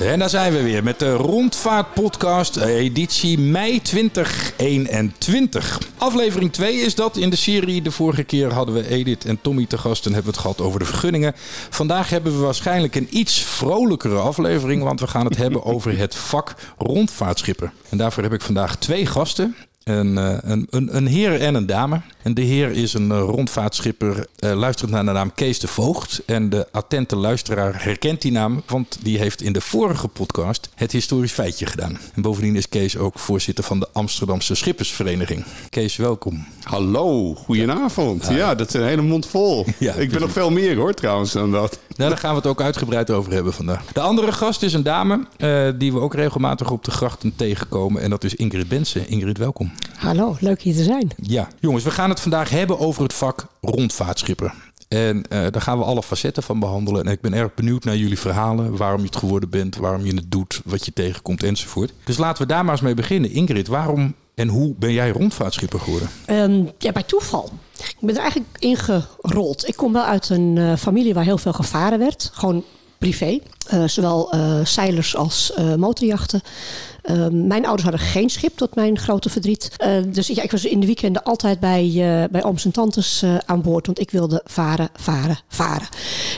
En daar zijn we weer met de Rondvaart Podcast, editie mei 2021. Aflevering 2 is dat in de serie. De vorige keer hadden we Edith en Tommy te gast en hebben we het gehad over de vergunningen. Vandaag hebben we waarschijnlijk een iets vrolijkere aflevering, want we gaan het hebben over het vak rondvaartschipper. En daarvoor heb ik vandaag twee gasten. Een, eh, een, een, een heer en een dame. En de heer is een eh, rondvaartschipper, uh, luistert naar de naam Kees de Voogd. En de attente luisteraar herkent die naam, want die heeft in de vorige podcast het historisch feitje gedaan. En bovendien is Kees ook voorzitter van de Amsterdamse Schippersvereniging. Kees, welkom. Hallo, goedenavond. Ja, ja dat is een hele mond vol. Ja, ik ben nog veel meer hoor trouwens dan dat. Nou, daar gaan we het ook uitgebreid over hebben vandaag. De andere gast is een dame uh, die we ook regelmatig op de grachten tegenkomen. En dat is Ingrid Bensen. Ingrid, welkom. Hallo, leuk hier te zijn. Ja, jongens, we gaan het vandaag hebben over het vak rondvaartschipper. En uh, daar gaan we alle facetten van behandelen. En ik ben erg benieuwd naar jullie verhalen. Waarom je het geworden bent, waarom je het doet, wat je tegenkomt enzovoort. Dus laten we daar maar eens mee beginnen. Ingrid, waarom en hoe ben jij rondvaartschipper geworden? Um, ja, bij toeval. Ik ben er eigenlijk ingerold. Ik kom wel uit een uh, familie waar heel veel gevaren werd. Gewoon privé. Uh, zowel uh, zeilers als motorjachten. Uh, mijn ouders hadden geen schip, tot mijn grote verdriet. Uh, dus ja, ik was in de weekenden altijd bij, uh, bij ooms en tantes aan boord. Want ik wilde varen, varen, varen.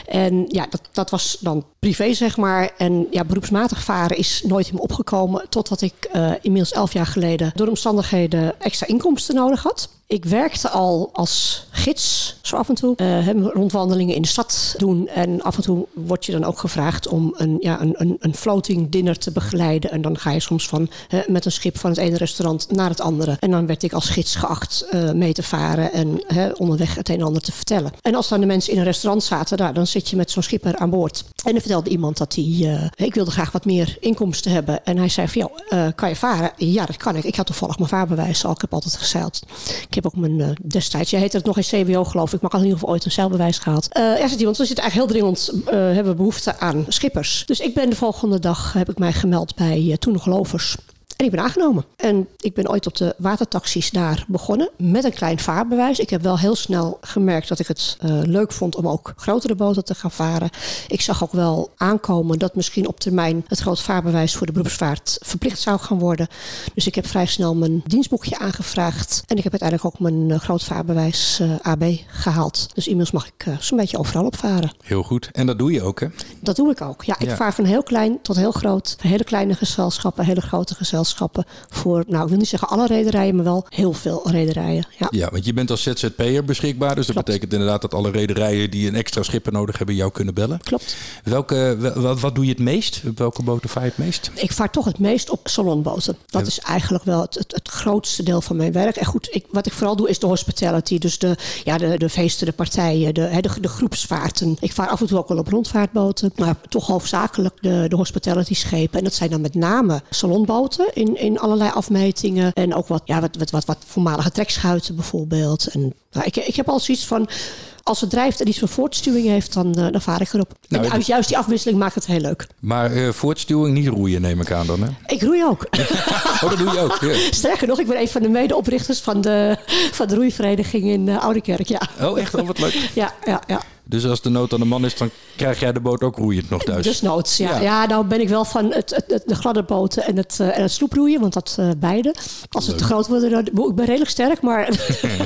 En ja, dat, dat was dan privé, zeg maar. En ja, beroepsmatig varen is nooit in me opgekomen. Totdat ik inmiddels elf jaar geleden door omstandigheden extra inkomsten nodig had. Ik werkte al als gids, zo af en toe. Uh, rondwandelingen in de stad doen. En af en toe word je dan ook gevraagd om een, ja, een, een, een floating dinner te begeleiden. En dan ga je soms van, met een schip van het ene restaurant naar het andere. En dan werd ik als gids geacht uh, mee te varen en onderweg het een en ander te vertellen. En als dan de mensen in een restaurant zaten, daar, dan zit je met zo'n schipper aan boord. En dan vertelde iemand dat hij, ik wilde graag wat meer inkomsten hebben. En hij zei van, ja, kan je varen? Ja, dat kan ik. Ik had toevallig mijn vaarbewijs al. Ik heb altijd gezeild. Ook mijn uh, destijds, jij heette het nog in CWO geloof ik, maar ik had in ieder geval ooit een zeilbewijs gehad. Uh, ja, zit iemand, we zitten eigenlijk heel dringend, uh, hebben behoefte aan schippers. Dus ik ben de volgende dag, heb ik mij gemeld bij Toen nog Lovers. En ik ben aangenomen. En ik ben ooit op de watertaxis daar begonnen met een klein vaarbewijs. Ik heb wel heel snel gemerkt dat ik het uh, leuk vond om ook grotere boten te gaan varen. Ik zag ook wel aankomen dat misschien op termijn het groot vaarbewijs voor de beroepsvaart verplicht zou gaan worden. Dus ik heb vrij snel mijn dienstboekje aangevraagd. En ik heb uiteindelijk ook mijn uh, groot vaarbewijs uh, AB gehaald. Dus inmiddels mag ik zo'n beetje overal op varen. Heel goed. En dat doe je ook, hè? Dat doe ik ook. Ja, ik ja. vaar van heel klein tot heel groot. Hele kleine gezelschappen, hele grote gezelschappen voor, nou ik wil niet zeggen alle rederijen, maar wel heel veel rederijen. Ja, ja want je bent als ZZP'er beschikbaar, dus dat betekent inderdaad dat alle rederijen die een extra schipper nodig hebben jou kunnen bellen. Klopt. Welke, wat, wat doe je het meest? Op welke boten vaar je het meest? Ik vaar toch het meest op salonboten. Dat is eigenlijk wel het, het, het, grootste deel van mijn werk. En goed, ik, wat ik vooral doe is de hospitality, dus de, ja, de, de feesten, de partijen, de, de, de groepsvaarten. Ik vaar af en toe ook wel op rondvaartboten, maar toch hoofdzakelijk de, de hospitality schepen. En dat zijn dan met name salonboten in, in allerlei afmetingen. En ook wat, ja, wat, wat, wat, wat voormalige trekschuiten bijvoorbeeld. En nou, ik, ik heb al zoiets van. Als het drijft en iets van voortstuwing heeft, dan, uh, dan vaar ik erop. Nou, en juist die afwisseling maakt het heel leuk. Maar uh, voortstuwing niet roeien, neem ik aan dan, hè? Ik roei ook. oh, dat doe je ook? Ja. Sterker nog, ik ben een van de medeoprichters van de, van de roeivereniging in uh, Oudekerk, ja. Oh, echt? Oh, wat leuk. ja, ja, ja. Dus als de nood aan de man is, dan krijg jij de boot ook roeiend nog thuis. Dus noods, ja. ja. Ja, nou ben ik wel van het, het, het de gladde boten en het, uh, en het sloeproeien, want dat uh, beide. Als Leuk. het te groot wordt, dan, ik ben redelijk sterk, maar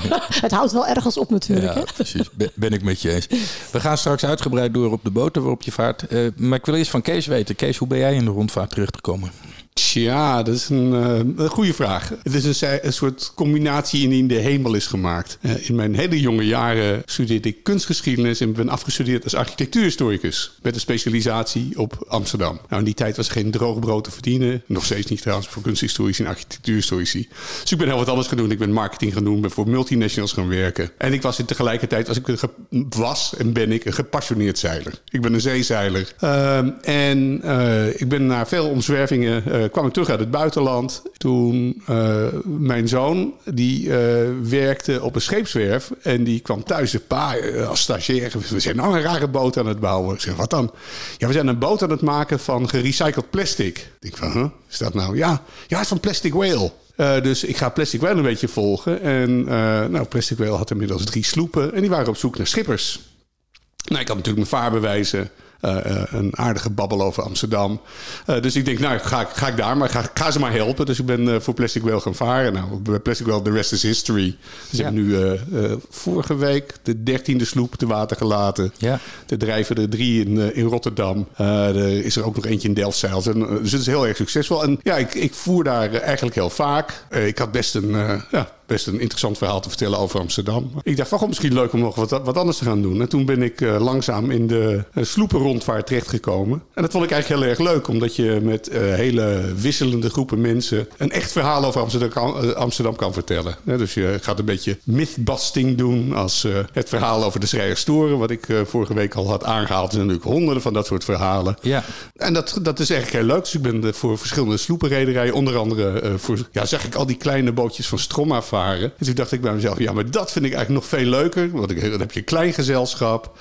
het houdt wel ergens op natuurlijk. Ja, hè? precies. Ben ik met je eens. We gaan straks uitgebreid door op de boten waarop je vaart. Uh, maar ik wil eerst van Kees weten. Kees, hoe ben jij in de rondvaart terechtgekomen? Tja, dat is een, uh, een goede vraag. Het is een, een, soort combinatie indien de hemel is gemaakt. Uh, in mijn hele jonge jaren studeerde ik kunstgeschiedenis en ben afgestudeerd als architectuurhistoricus. Met een specialisatie op Amsterdam. Nou, in die tijd was geen droog brood te verdienen. Nog steeds niet trouwens voor kunsthistorici en architectuurhistorici. Dus ik ben heel wat anders gaan doen. Ik ben marketing gaan doen, ben voor multinationals gaan werken. En ik was in tegelijkertijd, was ik was en ben ik een gepassioneerd zeiler. Ik ben een zeezeiler. Uh, en uh, ik ben naar veel omzwervingen kwam ik terug uit het buitenland. Toen uh, mijn zoon, die uh, werkte op een scheepswerf. En die kwam thuis de pa uh, als stagiair. We zijn nou een rare boot aan het bouwen. Ik zeg, wat dan? Ja, we zijn een boot aan het maken van gerecycled plastic. Ik denk van, huh? is dat nou? Ja, ja het is van Plastic Whale. Dus ik ga Plastic Whale een beetje volgen. En nou, Plastic Whale had inmiddels drie sloepen. En die waren op zoek naar schippers. Nou, ik had natuurlijk mijn vaarbewijzen. Een aardige babbel over Amsterdam. dus ik denk, nou, ga, ik, ga ik daar, maar ga, ga ze maar helpen. Dus ik ben voor Plastic Whale gaan varen. Nou, bij Plastic Whale, the rest is history. Ze hebben nu vorige week de dertiende sloep te water gelaten. Ja. Er drijven er drie in, in Rotterdam. er is er ook nog eentje in Delfzijl. Dus het is heel erg succesvol. En ja, ik, ik voer daar eigenlijk heel vaak. ik had best een, ja, best een interessant verhaal te vertellen over Amsterdam. Ik dacht, van, misschien leuk om nog wat, wat anders te gaan doen. En toen ben ik uh, langzaam in de uh, sloepenrondvaart terechtgekomen. En dat vond ik eigenlijk heel erg leuk, omdat je met uh, hele wisselende groepen mensen een echt verhaal over Amsterdam kan, Amsterdam kan vertellen. dus je gaat een beetje mythbusting doen als het verhaal over de Schrijerstoren, wat ik vorige week al had aangehaald. Er zijn natuurlijk honderden van dat soort verhalen. Ja. En dat, dat is eigenlijk heel leuk. Dus ik ben voor verschillende sloepenrederijen, onder andere voor, ja, zag ik al die kleine bootjes van Stromma varen. En toen dacht ik bij mezelf, ja, maar dat vind ik eigenlijk nog veel leuker. Want dan heb je een klein gezelschap.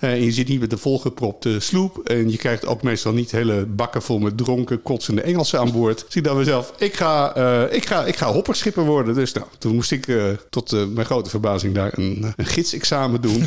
Uh, en je zit niet met de volgepropte sloep. En je krijgt ook meestal niet hele bakken vol met dronken, kotsende Engelsen aan boord. Dus ik dacht mezelf, ik ga, uh, ik ga, ik ga hopperschipper worden. Dus nou, toen moest ik uh, tot mijn grote verbazing daar een, een gidsexamen doen.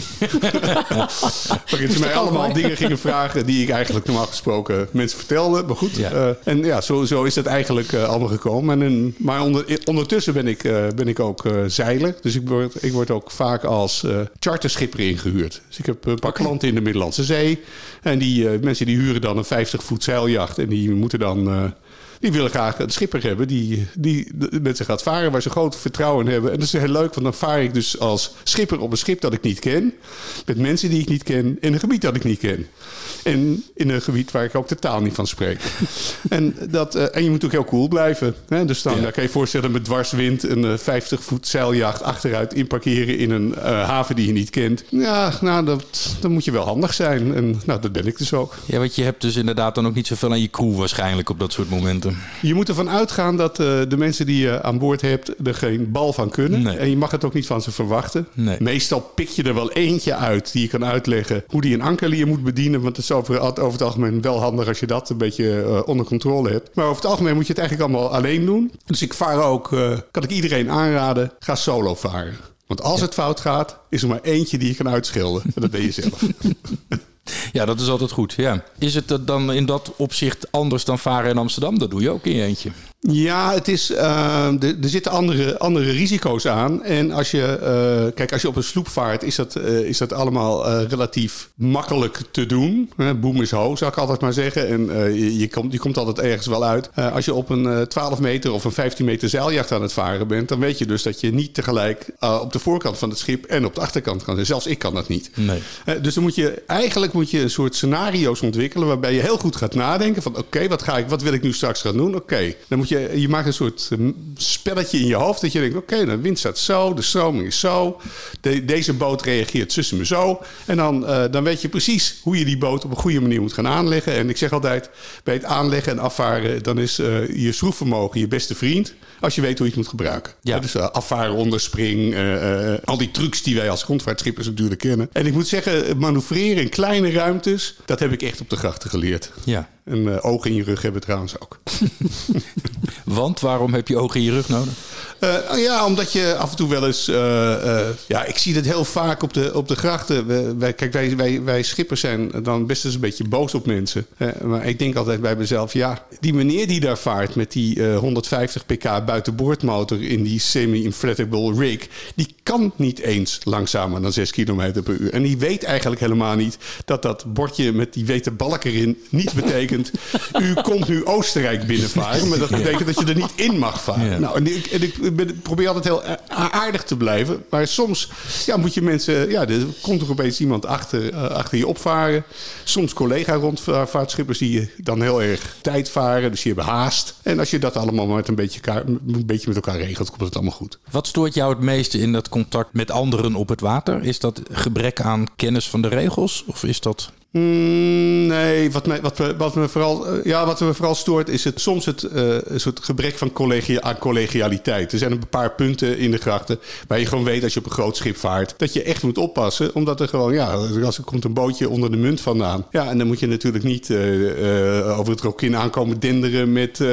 Waarin ze mij allemaal dingen gingen vragen die ik eigenlijk normaal gesproken mensen vertelde. Maar goed, ja. en ja, zo, zo is het eigenlijk allemaal gekomen. En, maar onder, ondertussen ben ik, ben ik ook zeiler. Dus ik word, ik word ook vaak als charterschipper ingehuurd. Dus ik heb een paar klanten in de Middellandse Zee. En die uh, mensen die huren dan een 50 voet zeiljacht. En die moeten dan uh, die willen graag een schipper hebben die, die met ze gaat varen, waar ze groot vertrouwen in hebben. En dat is heel leuk, want dan vaar ik dus als schipper op een schip dat ik niet ken, met mensen die ik niet ken, in een gebied dat ik niet ken. En in een gebied waar ik ook de taal niet van spreek. en, dat, uh, en je moet ook heel cool blijven. Hè? Dus dan ja. kan je je voorstellen met dwarswind een uh, 50 voet zeiljacht achteruit inparkeren in een uh, haven die je niet kent. Ja, nou, dat, dan moet je wel handig zijn. En nou, dat ben ik dus ook. Ja, want je hebt dus inderdaad dan ook niet zoveel aan je crew waarschijnlijk op dat soort momenten. Je moet ervan uitgaan dat uh, de mensen die je aan boord hebt er geen bal van kunnen. Nee. En je mag het ook niet van ze verwachten. Nee. Meestal pik je er wel eentje uit die je kan uitleggen hoe die een ankerlier moet bedienen. Want het is over, over het algemeen wel handig als je dat een beetje uh, onder controle hebt. Maar over het algemeen moet je het eigenlijk allemaal alleen doen. Dus ik vaar ook, uh, kan ik iedereen aanraden, ga solo varen. Want als ja. het fout gaat, is er maar eentje die je kan uitschelden. En dat ben je zelf. Ja, dat is altijd goed. Ja. Is het dan in dat opzicht anders dan varen in Amsterdam? Dat doe je ook in je eentje. Ja, het is, uh, er zitten andere, andere risico's aan. En als je, uh, kijk, als je op een sloep vaart, is dat, uh, is dat allemaal relatief makkelijk te doen. boom is ho, zou ik altijd maar zeggen. En je, je, komt, je komt altijd ergens wel uit. als je op een 12 meter of een 15 meter zeiljacht aan het varen bent, dan weet je dus dat je niet tegelijk op de voorkant van het schip en op de achterkant kan zijn. Zelfs ik kan dat niet. Nee. dus dan moet je eigenlijk moet je een soort scenario's ontwikkelen waarbij je heel goed gaat nadenken van oké, okay, wat ga ik, wat wil ik nu straks gaan doen? Oké, okay. dan moet je, je maakt een soort spelletje in je hoofd dat je denkt oké, okay, de wind staat zo, de stroming is zo, de, deze boot reageert tussen me zo en dan, uh, dan weet je precies hoe je die boot op een goede manier moet gaan aanleggen. En ik zeg altijd bij het aanleggen en afvaren dan is uh, je schroefvermogen je beste vriend als je weet hoe je het moet gebruiken. Ja. dus uh, afvaren, onderspring, al die trucs die wij als grondvaartschippers natuurlijk kennen. En ik moet zeggen, manoeuvreren in kleine ruimtes, dat heb ik echt op de grachten geleerd. Ja. En uh, ogen in je rug hebben trouwens ook. Want waarom heb je ogen in je rug nodig? Uh, ja, omdat je af en toe wel eens... Uh, uh, ja, ik zie dat heel vaak op de, op de grachten. We, wij, kijk, wij, wij, wij schippers zijn dan best eens een beetje boos op mensen. maar ik denk altijd bij mezelf... Ja, die meneer die daar vaart met die 150 pk buitenboordmotor... in die semi-inflatable rig... die kan niet eens langzamer dan 6 km per uur. En die weet eigenlijk helemaal niet... dat dat bordje met die weten balk erin niet betekent... u komt nu Oostenrijk binnenvaren... maar dat betekent dat je er niet in mag varen. Ja. Nou, en ik, en ik probeer altijd heel aardig te blijven. Maar soms ja, moet je mensen... Ja, er komt er opeens iemand achter, uh, achter je opvaren. Soms collega-rondvaartschippers die dan heel erg tijd varen. Dus die hebben haast. En als je dat allemaal met een beetje, een beetje met elkaar regelt, komt het allemaal goed. Wat stoort jou het meeste in dat contact met anderen op het water? Is dat gebrek aan kennis van de regels? Of is dat... Mm, nee, wat me, wat, me, wat, me vooral, uh, ja, wat me vooral stoort is het, soms het uh, soort gebrek van collegia, aan collegialiteit. Er zijn een paar punten in de grachten waar je gewoon weet als je op een groot schip vaart dat je echt moet oppassen. Omdat er gewoon, ja, als er komt een bootje onder de munt vandaan. Ja, en dan moet je natuurlijk niet uh, over het rokin aankomen denderen met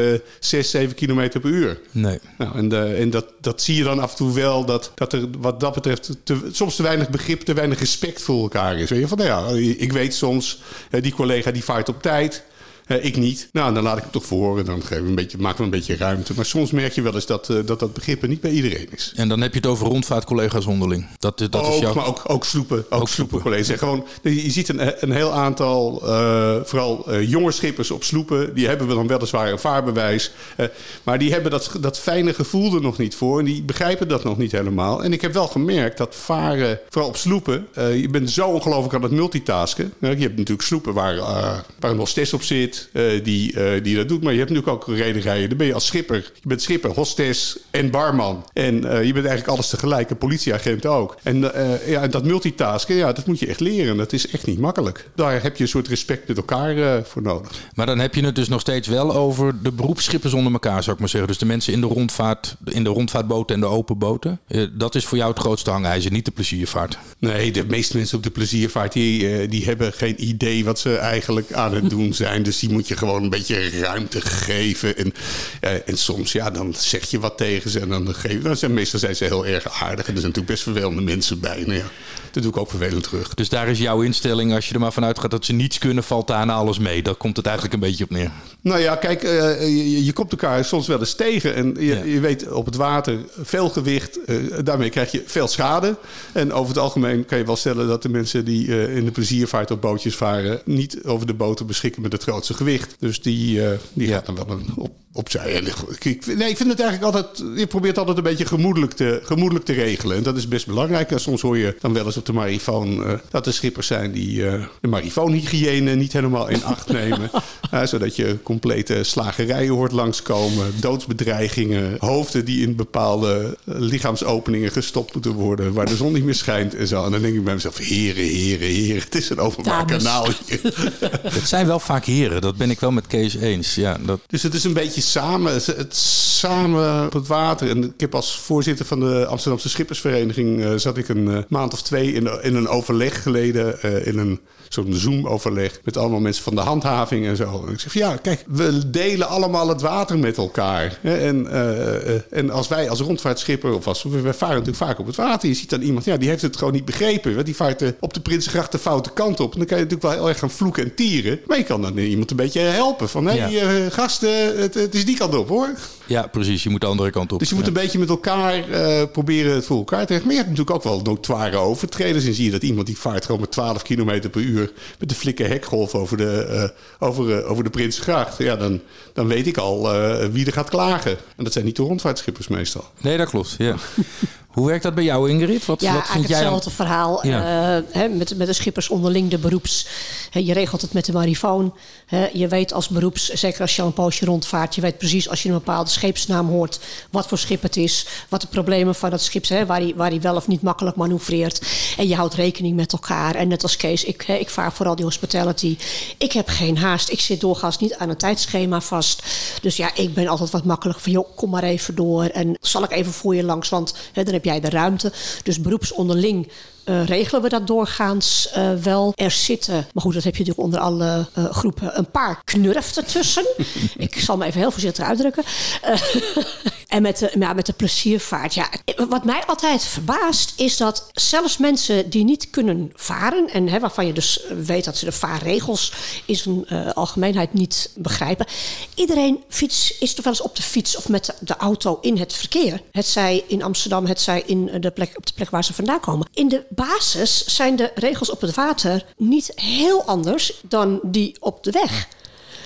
6, 7 kilometer per uur. Nee. Nou, en en dat, dat zie je dan af en toe wel, dat, dat er wat dat betreft te, soms te weinig begrip, te weinig respect voor elkaar is. Weet je, van, nou ja, ik weet soms die collega die vaart op tijd. Eh, ik niet. Nou, dan laat ik hem toch voor en dan geef een beetje, maken we een beetje ruimte. Maar soms merk je wel eens dat, eh, dat dat begrip er niet bij iedereen is. En dan heb je het over rondvaartcollega's onderling. Dat, dat ook, is jouw... maar ook, ook sloepen. Ook, Ook sloepen collega's. En Gewoon, je ziet een, een heel aantal, eh, vooral eh, jonge schippers op sloepen. Die hebben we dan weliswaar een vaarbewijs. eh, maar die hebben dat, dat fijne gevoel er nog niet voor. En die begrijpen dat nog niet helemaal. En ik heb wel gemerkt dat varen, vooral op sloepen... eh, je bent zo ongelooflijk aan het multitasken. Eh, je hebt natuurlijk sloepen waar, eh, waar een hostess op zit... eh, die, eh, die dat doet. Maar je hebt natuurlijk ook rederijen. Dan ben je als schipper. Je bent schipper, hostess en barman. En eh, je bent eigenlijk alles tegelijk. Een politieagent ook. En ja, dat multitasken, ja, dat moet je echt leren. Dat is echt niet makkelijk. Daar heb je een soort respect met elkaar voor nodig. Maar dan heb je het dus nog steeds wel over de beroepsschippers onder elkaar, zou ik maar zeggen. Dus de mensen in de rondvaart, in de rondvaartboten en de open boten. Eh, Dat is voor jou het grootste hangijzer, niet de pleziervaart. Nee, de meeste mensen op de pleziervaart, die, die hebben geen idee wat ze eigenlijk aan het doen zijn. Dus die moet je gewoon een beetje ruimte geven. En, eh, en soms, ja, dan zeg je wat tegen ze. En dan geef, nou, zijn, meestal zijn ze heel erg aardig. En er zijn natuurlijk best vervelende mensen bij. Nou ja, dat doe ik ook vervelend terug. Dus daar is jouw instelling, als je er maar vanuit gaat dat ze niets kunnen, valt daar aan alles mee. Daar komt het eigenlijk een beetje op neer. Nou ja, kijk, eh, je, je komt elkaar soms wel eens tegen. En je, Ja. je weet op het water veel gewicht. eh, daarmee krijg je veel schade. En over het algemeen kan je wel stellen dat de mensen die eh, in de pleziervaart op bootjes varen. niet over de boten beschikken met het grootste gewicht. Dus die, eh, die Ja. gaat dan wel een, op, opzij. En ik, ik- nee, ik vind het eigenlijk altijd. Je probeert altijd een beetje gemoedelijk te, gemoedelijk te regelen. En dat is best belangrijk. En soms hoor je dan wel eens op de marifoon eh, dat er schippers zijn die eh, de marifoonhygiëne niet helemaal in acht nemen. Zodat je complete slagerijen hoort langskomen, doodsbedreigingen, hoofden die in bepaalde lichaamsopeningen gestopt moeten worden, waar de zon niet meer schijnt en zo. En dan denk ik bij mezelf: heren, heren, heren, het is een openbaar Dames. kanaal hier. Het zijn wel vaak heren, dat ben ik wel met Kees eens. Ja, dat, Dus het is een beetje samen, het, samen op het water. En ik heb als voorzitter van de Amsterdamse Schippersvereniging... eh, zat ik een eh, maand of twee in, in een overleg geleden... eh, in een zo'n Zoom-overleg met allemaal mensen van de handhaving en zo. En ik zeg van, ja, kijk, we delen allemaal het water met elkaar. En, eh, eh, en als wij als rondvaartschipper, of als, we varen natuurlijk vaak op het water... je ziet dan iemand, ja, die heeft het gewoon niet begrepen. Want die vaart eh, op de Prinsengracht de foute kant op. En dan kan je natuurlijk wel heel erg gaan vloeken en tieren. Maar je kan dan iemand een beetje helpen. Van, hé, Ja. hey, gasten, het, het is die kant op, hoor. ja, precies. Je moet de andere kant op. Dus je moet Ja. een beetje met elkaar proberen het voor elkaar te regelen. Maar je hebt natuurlijk ook wel notoire overtreders. En zie je dat iemand die vaart gewoon met 12 km per uur... met de flikker hekgolf over de, eh, over, eh, over de Prinsgracht. Ja, dan, dan weet ik al eh, wie er gaat klagen. En dat zijn niet de rondvaartschippers meestal. Nee, dat klopt. Ja. Hoe werkt dat bij jou, Ingrid? Wat, Ja, wat vind eigenlijk jij? hetzelfde verhaal. Ja. eh, hè, met, met de schippers onderling, de beroeps. Je regelt het met de marifoon. Je weet als beroeps, zeker als je al een poosje rondvaart... je weet precies als je een bepaalde scheepsnaam hoort... wat voor schip het is, wat de problemen van dat schip zijn... waar hij, waar hij wel of niet makkelijk manoeuvreert. En je houdt rekening met elkaar. En net als Kees, ik, ik vaar vooral die hospitality. Ik heb geen haast. Ik zit doorgaans niet aan een tijdschema vast. Dus ja, ik ben altijd wat makkelijk van... joh, kom maar even door en zal ik even voor je langs... want dan heb jij de ruimte. Dus beroepsonderling eh, regelen we dat doorgaans eh, wel. Er zitten, maar goed, dat heb je natuurlijk onder alle eh, groepen, een paar knurften tussen. ik zal me even heel voorzichtig uitdrukken. En met de, ja, met de pleziervaart. Ja, wat mij altijd verbaast is dat zelfs mensen die niet kunnen varen... en hè, waarvan je dus weet dat ze de vaarregels in zijn algemeenheid niet begrijpen... iedereen fiets, is toch wel eens op de fiets of met de, de auto in het verkeer. Het zij in Amsterdam, het zij in de plek, op de plek waar ze vandaan komen. In de basis zijn de regels op het water niet heel anders dan die op de weg.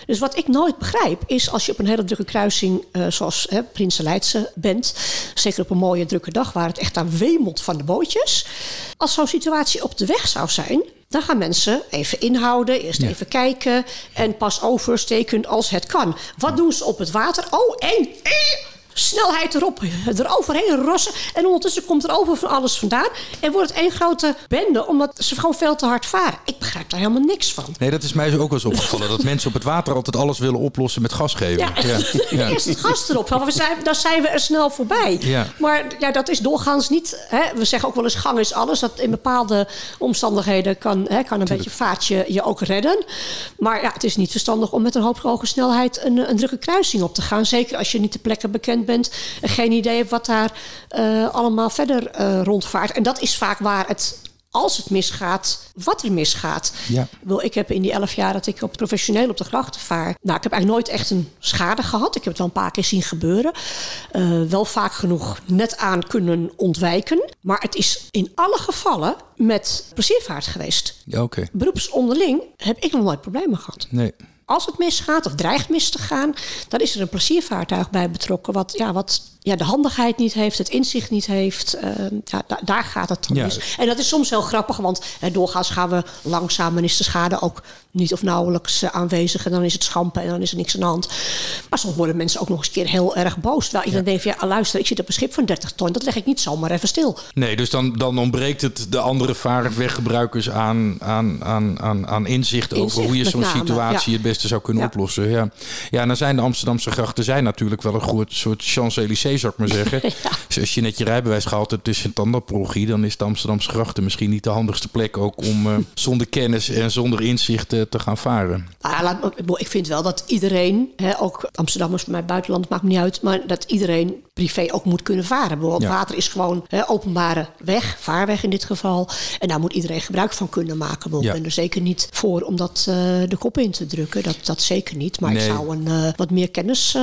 Dus wat ik nooit begrijp is als je op een hele drukke kruising, eh, zoals hè, Prinsenleidse bent, zeker op een mooie drukke dag waar het echt aan wemelt van de bootjes. Als zo'n situatie op de weg zou zijn, dan gaan mensen even inhouden, eerst even kijken en pas oversteken als het kan. Wat doen ze op het water? Oh, en. Eh, Snelheid erop, eroverheen rossen. En ondertussen komt er over van alles vandaan. En wordt het één grote bende, omdat ze gewoon veel te hard varen. Ik begrijp daar helemaal niks van. Nee, dat is mij ook wel eens opgevallen. dat mensen op het water altijd alles willen oplossen met gas geven. Ja, ja. eerst het gas erop. Want we zijn, dan zijn we er snel voorbij. Ja. Maar ja, dat is doorgaans niet... Hè, we zeggen ook wel eens gang is alles. Dat in bepaalde omstandigheden kan, hè, kan een beetje vaartje je ook redden. Maar ja, het is niet verstandig om met een hoop hoge snelheid... Een, een drukke kruising op te gaan. Zeker als je niet de plekken bekend bent... en geen idee hebt wat daar eh, allemaal verder eh, rondvaart. En dat is vaak waar het als het misgaat, wat er misgaat. Ja. Wel, Ik heb in die elf jaar dat ik op professioneel op de grachten vaar... Nou, ik heb eigenlijk nooit echt een schade gehad. Ik heb het wel een paar keer zien gebeuren. Eh, wel vaak genoeg net aan kunnen ontwijken. Maar het is in alle gevallen met pleziervaart geweest. Ja, oké. Beroepsonderling heb ik nog nooit problemen gehad. Nee. Als het misgaat of dreigt mis te gaan, dan is er een pleziervaartuig bij betrokken. Wat, ja, wat ja, de handigheid niet heeft, het inzicht niet heeft. Uh, ja, da daar gaat het dan mis. En dat is soms heel grappig, want hè, doorgaans gaan we langzaam en is de schade ook niet of nauwelijks eh, aanwezig. En dan is het schampen en dan is er niks aan de hand. Maar soms worden mensen ook nog eens een keer heel erg boos. Terwijl ik dan denk, ja, luister, ik zit op een schip van 30 ton. Dat leg ik niet zomaar even stil. Nee, dus dan, dan ontbreekt het de andere vaarweggebruikers aan, aan, aan, aan, aan inzicht, over hoe je zo'n situatie het beste zou kunnen oplossen. Ja. ja, en dan zijn de Amsterdamse grachten zijn natuurlijk wel een goed soort Champs-Élysées, zou ik maar zeggen. Dus als je net je rijbewijs gehaald hebt tussen tandarprogie, dan is de Amsterdamse grachten misschien niet de handigste plek ook om eh, zonder kennis en zonder inzicht eh, te gaan varen. Ah, ik vind wel dat iedereen, hè, ook Amsterdammers voor mij buitenland, maakt me niet uit, maar dat iedereen privé ook moet kunnen varen. Ja. Water is gewoon hè, openbare weg, vaarweg in dit geval. En daar moet iedereen gebruik van kunnen maken. Ik Ja. Ben er zeker niet voor om dat eh, de kop in te drukken. Dat, dat zeker niet. Maar Nee. ik zou een, eh, wat meer kennis eh,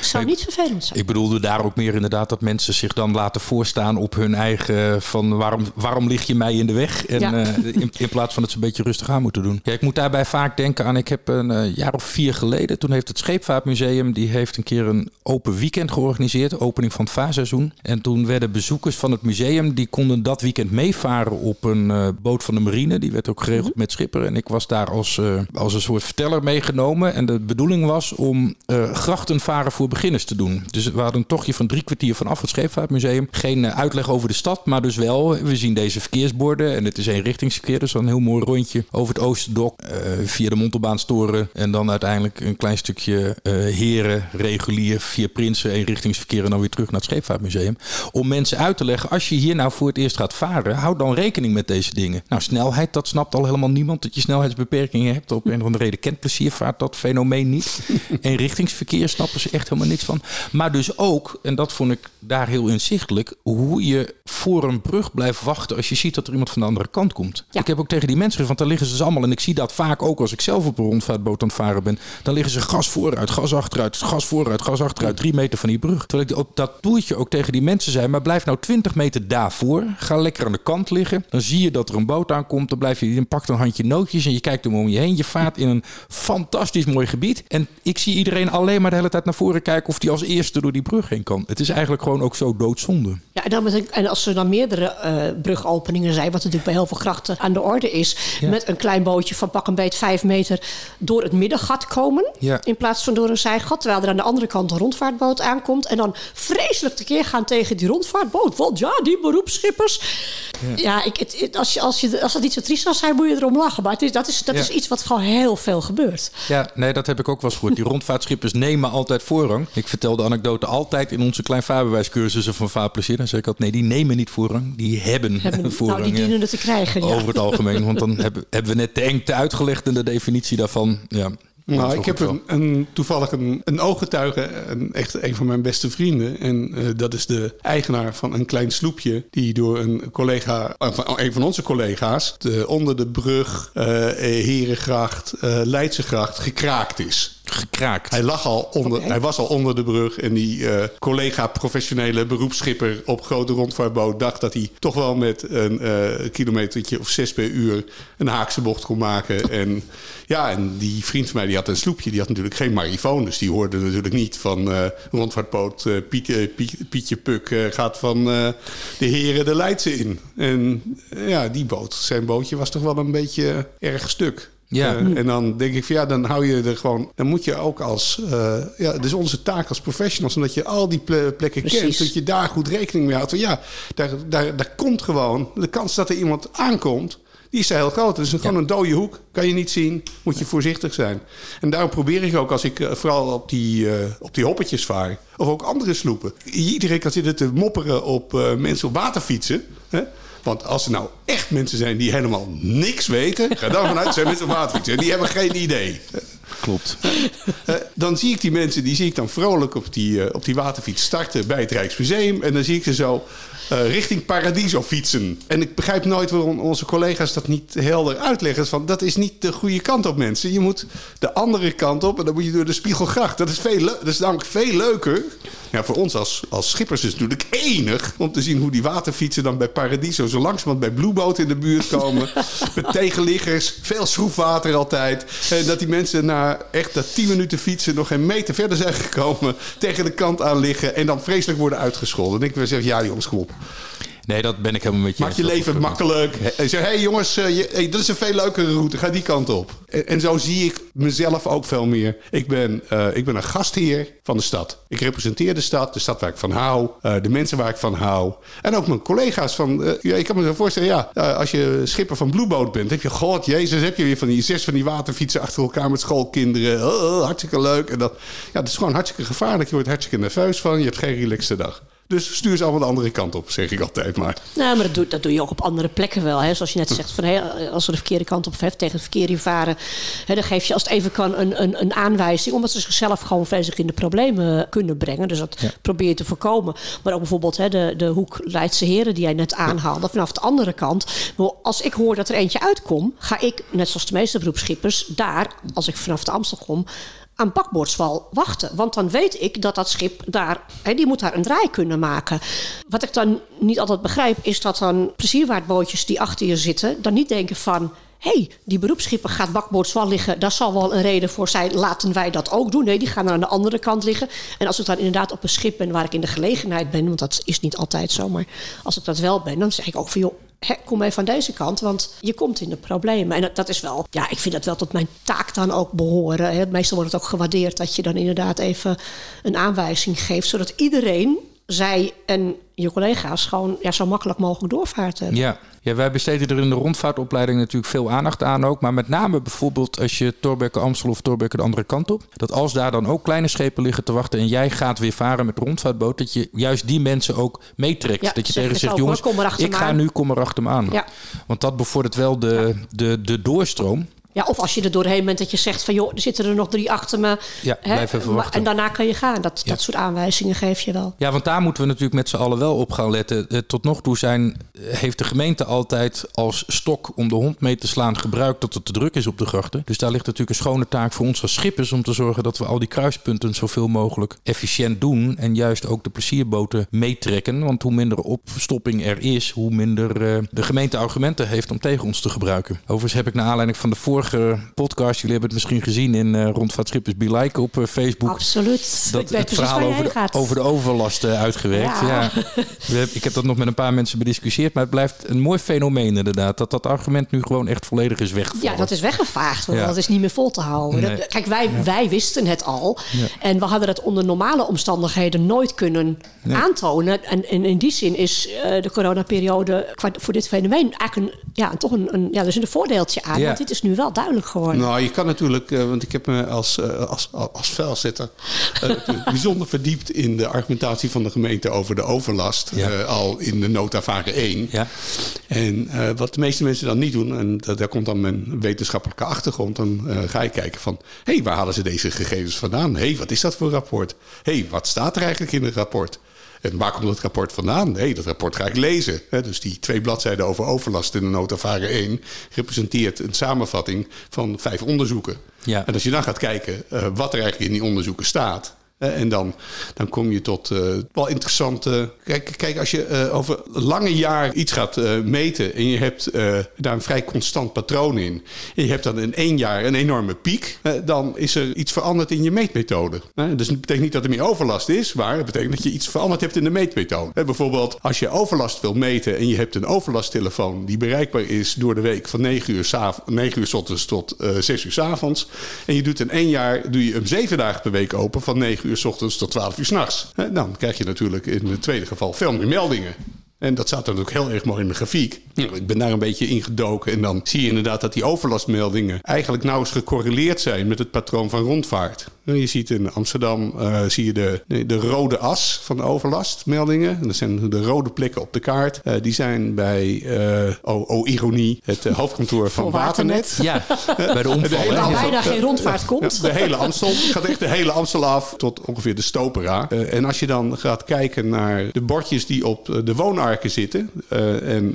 zou Ik- niet vervelend zijn. Ik bedoelde daar ook meer inderdaad dat mensen zich dan laten voorstaan op hun eigen van waarom, waarom lig je mij in de weg? En Ja. in, in plaats van dat ze een beetje rustig aan moeten doen. Ja, ik moet daarbij vaak denken aan, ik heb een jaar of vier geleden, toen heeft het Scheepvaartmuseum, die heeft een keer een open weekend georganiseerd, opening van het vaarseizoen. En toen werden bezoekers van het museum, die konden dat weekend meevaren op een eh, boot van de marine. Die werd ook geregeld met schipper. En ik was daar als, eh, als een soort verteller meegenomen. En de bedoeling was om eh grachtenvaren voor beginners te doen. Dus we hadden een tochtje van drie kwartier vanaf het Scheepvaartmuseum. Geen uitleg over de stad, maar dus wel, we zien deze verkeersborden. En het is eenrichtingsverkeer, dus een heel mooi rondje over het Oosterdok. via de Montelbaanstoren. En dan uiteindelijk een klein stukje heren, regulier, via Prinsen, eenrichtingsverkeer. En dan weer terug naar het Scheepvaartmuseum. Om mensen uit te leggen, als je hier nou voor het eerst gaat varen, houd dan rekening met deze dingen. Nou, snelheid, dat snapt al helemaal niemand. Dat je snelheidsbeperkingen hebt. Op een of andere reden kent pleziervaart dat fenomeen niet. Eenrichtingsverkeer snappen ze echt helemaal niks van. Maar dus ook, en dat vond ik daar heel inzichtelijk, hoe je voor een brug blijft wachten als je ziet dat er iemand van de andere kant komt. Ja. Ik heb ook tegen die mensen gezegd, want daar liggen ze dus allemaal. En ik zie dat vaak ook als ik zelf op een rondvaartboot aan het varen ben. Dan liggen ze gas vooruit, gas achteruit, gas vooruit, gas achteruit. Drie meter van die brug. Terwijl ik op dat toertje ook tegen die mensen zei, maar blijf nou 20 meter daarvoor. Ga lekker aan de kant liggen. Dan zie je dat er een boot aankomt. Dan blijf je, pakt een handje nootjes en je kijkt hem om je heen. Je vaart in een fantastisch mooi gebied. En ik zie iedereen alleen maar de hele tijd naar voren kijken of die als eerste door die brug heen kan. Het is eigenlijk gewoon ook zo doodzonde. Ja, en, dan met een- en als er dan meerdere eh, brugopeningen zijn, wat natuurlijk bij heel veel grachten aan de orde is, Ja. met een klein bootje van pak een beet vijf meter door het middengat komen, Ja. in plaats van door een zijgat, terwijl er aan de andere kant een rondvaartboot aankomt en dan vreselijk tekeer gaan tegen die rondvaartboot. Want ja, die beroepsschippers. Ja, ik, het, als, je, als, je, als dat niet zo triest zou zijn, moet je erom lachen. Maar het is, dat, is, dat Ja. is iets wat gewoon heel veel gebeurt. Ja, nee, dat heb ik ook wel eens gehoord. Die rondvaartschippers nemen altijd voorrang. Ik vertel de anekdote altijd in onze kleinvaarbewijscursussen van Vaarplezier. Dan zeg ik altijd, nee, die nemen niet voorrang. Die hebben, Hebben, voorrang. nou, die dienen het te krijgen. Ja. Over het algemeen. Want dan hebben, hebben we net de engte uitgelegd en de definitie daarvan. Ja, Nou, ik heb een, een, toevallig een, een ooggetuige, een, echt een van mijn beste vrienden. En eh, dat is de eigenaar van een klein sloepje. Die door een collega, eh, van een van onze collega's, de, onder de brug eh, Herengracht, eh Leidsegracht gekraakt is. Gekraakt. Hij, lag al onder, hij was al onder de brug. En die eh, collega professionele beroepsschipper op grote rondvaartboot dacht dat hij toch wel met een eh kilometertje of zes per uur een haakse bocht kon maken. En ja, en die vriend van mij die had een sloepje. Die had natuurlijk geen marifoon. Dus die hoorde natuurlijk niet van eh rondvaartboot Piet, Piet- Pietje Puk eh, gaat van eh, de heren de Leidse in. En ja, die boot, zijn bootje was toch wel een beetje erg stuk. Ja. Eh, en dan denk ik van ja, dan hou je er gewoon. Dan moet je ook als. eh ja, het is onze taak als professionals, omdat je al die ple- plekken Precies. kent, dat je daar goed rekening mee houdt. Van ja, daar, daar, daar komt gewoon. De kans dat er iemand aankomt, die is heel groot. Het is gewoon een dode hoek. Kan je niet zien, moet je voorzichtig zijn. En daarom probeer ik ook, als ik eh, vooral op die, op die hoppetjes vaar, of ook andere sloepen. Iedereen kan zitten te mopperen op mensen op waterfietsen. Hè? Want als er nou echt mensen zijn die helemaal niks weten, ga dan vanuit zijn mensen. En die hebben geen idee. Klopt. Eh, dan zie ik die mensen, die zie ik dan vrolijk op die, eh, op die waterfiets starten bij het Rijksmuseum. En dan zie ik ze zo eh, richting Paradiso fietsen. En ik begrijp nooit waarom onze collega's dat niet helder uitleggen. Van, dat is niet de goede kant op, mensen. Je moet de andere kant op en dan moet je door de Spiegelgracht. Dat is, veel dat is namelijk veel leuker. Ja, voor ons als, als schippers is het natuurlijk enig om te zien hoe die waterfietsen dan bij Paradiso zo langzamerhand bij Blueboot in de buurt komen. met tegenliggers, veel schroefwater altijd. En dat die mensen echt dat 10 minuten fietsen nog geen meter verder zijn gekomen. Tegen de kant aan liggen en dan vreselijk worden uitgescholden. Denk ik weer zeggen, ja jongens, kom op. Nee, dat ben ik helemaal met je Maak je leven makkelijk. En zeg, hé hey jongens, eh, je, hey, dat is een veel leukere route. Ga die kant op. En, en zo zie ik mezelf ook veel meer. Ik ben, uh, ik ben een gastheer van de stad. Ik representeer de stad, de stad waar ik van hou. Uh, de mensen waar ik van hou. En ook mijn collega's van... ja, ik kan me zo voorstellen, ja, als je schipper van Blueboot bent... heb je, god, jezus, heb je weer van die zes van die waterfietsen achter elkaar met schoolkinderen. Oh, oh, hartstikke leuk. En dat, ja, dat is gewoon hartstikke gevaarlijk. Je wordt hartstikke nerveus van. Je hebt geen relaxte dag. Dus stuur ze allemaal de andere kant op, zeg ik altijd maar. Nou, maar dat doe, dat doe je ook op andere plekken wel. Hè. Zoals je net zegt, van, hè, als we de verkeerde kant op heeft, tegen het verkeer in varen... Hè, dan geef je als het even kan een, een, een aanwijzing... omdat ze zichzelf gewoon vreselijk in de problemen kunnen brengen. Dus dat ja. probeer je te voorkomen. Maar ook bijvoorbeeld hè, de, de hoek Leidse Heren die jij net aanhaalde... vanaf de andere kant. Als ik hoor dat er eentje uitkomt... ga ik, net zoals de meeste beroepsschippers... daar, als ik vanaf de Amstel kom aan bakboordswal wachten. Want dan weet ik dat dat schip daar, hè, die moet daar een draai kunnen maken. Wat ik dan niet altijd begrijp, is dat dan plezierwaardbootjes die achter je zitten, dan niet denken van. Hey, die beroepsschipper gaat bakboordswal liggen. Daar zal wel een reden voor zijn. Laten wij dat ook doen. Nee, die gaan aan de andere kant liggen. En als ik dan inderdaad op een schip ben waar ik in de gelegenheid ben... want dat is niet altijd zo, maar als ik dat wel ben... dan zeg ik ook van, joh, kom even van deze kant, want je komt in de problemen. En dat, dat, is wel, ja, ik vind dat wel tot mijn taak dan ook behoren. He, meestal wordt het ook gewaardeerd dat je dan inderdaad even een aanwijzing geeft, zodat iedereen, zij en je collega's, gewoon ja, zo makkelijk mogelijk doorvaart hebben. Ja. Ja, wij besteden er in de rondvaartopleiding natuurlijk veel aandacht aan ook. Maar met name bijvoorbeeld als je Torbekke Amstel of Torbekke de andere kant op. Dat als daar dan ook kleine schepen liggen te wachten en jij gaat weer varen met rondvaartboot. Dat je juist die mensen ook meetrekt. Ja, dat je zeg tegen zegt, jongens, ik ga nu, kom erachter me aan. Ja. Want dat bevordert wel de, de, de doorstroom. Ja, of als je er doorheen bent dat je zegt van joh, er zitten er nog drie achter me. Ja, blijf even wachten. En daarna kan je gaan. Dat, Ja. dat soort aanwijzingen geef je wel. Ja, want daar moeten we natuurlijk met z'n allen wel op gaan letten. Eh, Tot nog toe zijn, eh, heeft de gemeente altijd als stok om de hond mee te slaan gebruikt dat het te druk is op de grachten. Dus daar ligt natuurlijk een schone taak voor ons als schippers om te zorgen dat we al die kruispunten zoveel mogelijk efficiënt doen. En juist ook de plezierboten meetrekken. Want hoe minder opstopping er is, hoe minder eh, de gemeente argumenten heeft om tegen ons te gebruiken. Overigens heb ik naar aanleiding van de vorige podcast, jullie hebben het misschien gezien in eh Rondvaartschippers Be Like op eh, Facebook Absoluut. dat het verhaal over de, over de overlast eh, uitgewerkt. Ja. Ik heb dat nog met een paar mensen bediscussieerd, maar het blijft een mooi fenomeen inderdaad. Dat dat argument nu gewoon echt volledig is weggevallen. Ja, dat is weggevaagd. Want Ja. dat is niet meer vol te houden. Nee. Dat- kijk, wij, wij wisten het al. En we hadden het onder normale omstandigheden nooit kunnen aantonen. En, en in die zin is eh, de coronaperiode voor dit fenomeen eigenlijk een, ja, toch een, een, ja, er zit een voordeeltje aan. Want dit is nu wel duidelijk geworden. Nou, je kan natuurlijk, eh, want ik heb me als, eh, als, als vuilzetter eh, bijzonder verdiept in de argumentatie van de gemeente over de overlast. Ja. eh, al in de nota varen 1. Ja. En eh, wat de meeste mensen dan niet doen, en dat, daar komt dan mijn wetenschappelijke achtergrond, dan eh, ga je kijken van, hé, hey, waar halen ze deze gegevens vandaan? Hé, hey, wat is dat voor rapport? Hé, hey, wat staat er eigenlijk in het rapport? En waar komt dat rapport vandaan? Nee, dat rapport ga ik lezen. Dus die twee bladzijden over overlast in de nota varen 1 representeert een samenvatting van vijf onderzoeken. Ja. En als je dan gaat kijken eh, wat er eigenlijk in die onderzoeken staat. En dan, dan kom je tot eh, wel interessante. Kijk, kijk als je eh, over lange jaar iets gaat eh, meten. en je hebt daar een vrij constant patroon in. en je hebt dan in één jaar een enorme piek. dan is er iets veranderd in je meetmethode. dus het betekent niet dat er meer overlast is. maar het betekent dat je iets veranderd hebt in de meetmethode. Bijvoorbeeld, als je overlast wil meten. en je hebt een overlasttelefoon die bereikbaar is door de week van 9 uur, 's av- 9 uur 's ochtends tot eh 6 uur 's avonds. En je doet in één jaar doe je hem zeven dagen per week open van 9 uur 's ochtends tot 12 uur s'nachts. Dan krijg je natuurlijk in het tweede geval veel meer meldingen. En dat staat dan ook heel erg mooi in de grafiek. Nou, ik ben daar een beetje ingedoken en dan zie je inderdaad dat die overlastmeldingen eigenlijk nauwelijks gecorreleerd zijn met het patroon van rondvaart. Je ziet in Amsterdam uh, zie je de, de, rode as van de overlastmeldingen. dat zijn de rode plekken op de kaart. Uh, die zijn bij, uh, oh, oh, ironie, het hoofdkantoor van Waternet. Ja, bij de omval. Waar bijna geen rondvaart komt. de hele Amstel. gaat echt de hele Amstel af tot ongeveer de Stopera. en als je dan gaat kijken naar de bordjes die op de zitten. en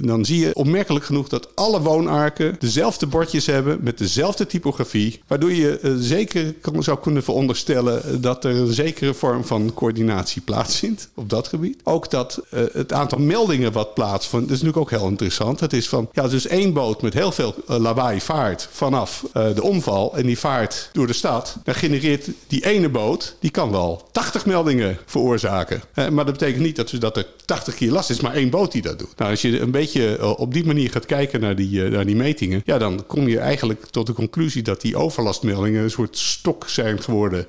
dan zie je opmerkelijk genoeg dat alle woonarken dezelfde bordjes hebben met dezelfde typografie. Waardoor je zeker kan, zou kunnen veronderstellen dat er een zekere vorm van coördinatie plaatsvindt op dat gebied. Ook dat het aantal meldingen wat plaatsvindt, is natuurlijk ook heel interessant. Het is van, ja, dus één boot met heel veel lawaai vaart vanaf de omval en die vaart door de stad. Dan genereert die ene boot, die kan wel 80 meldingen veroorzaken. maar dat betekent niet dat, dus dat er 80 keer last is, maar één boot die dat doet. Nou, als je een beetje op die manier gaat kijken naar die, naar die metingen, ja, dan kom je eigenlijk tot de conclusie dat die overlastmeldingen een soort stok zijn geworden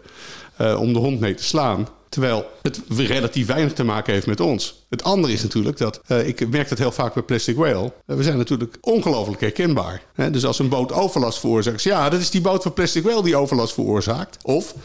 uh, om de hond mee te slaan. Terwijl het relatief weinig te maken heeft met ons. Het andere is natuurlijk dat, uh, ik merk dat heel vaak bij Plastic Whale. Uh, we zijn natuurlijk ongelooflijk herkenbaar. Hè? Dus als een boot overlast veroorzaakt, ja, dat is die boot van Plastic Whale die overlast veroorzaakt. Of,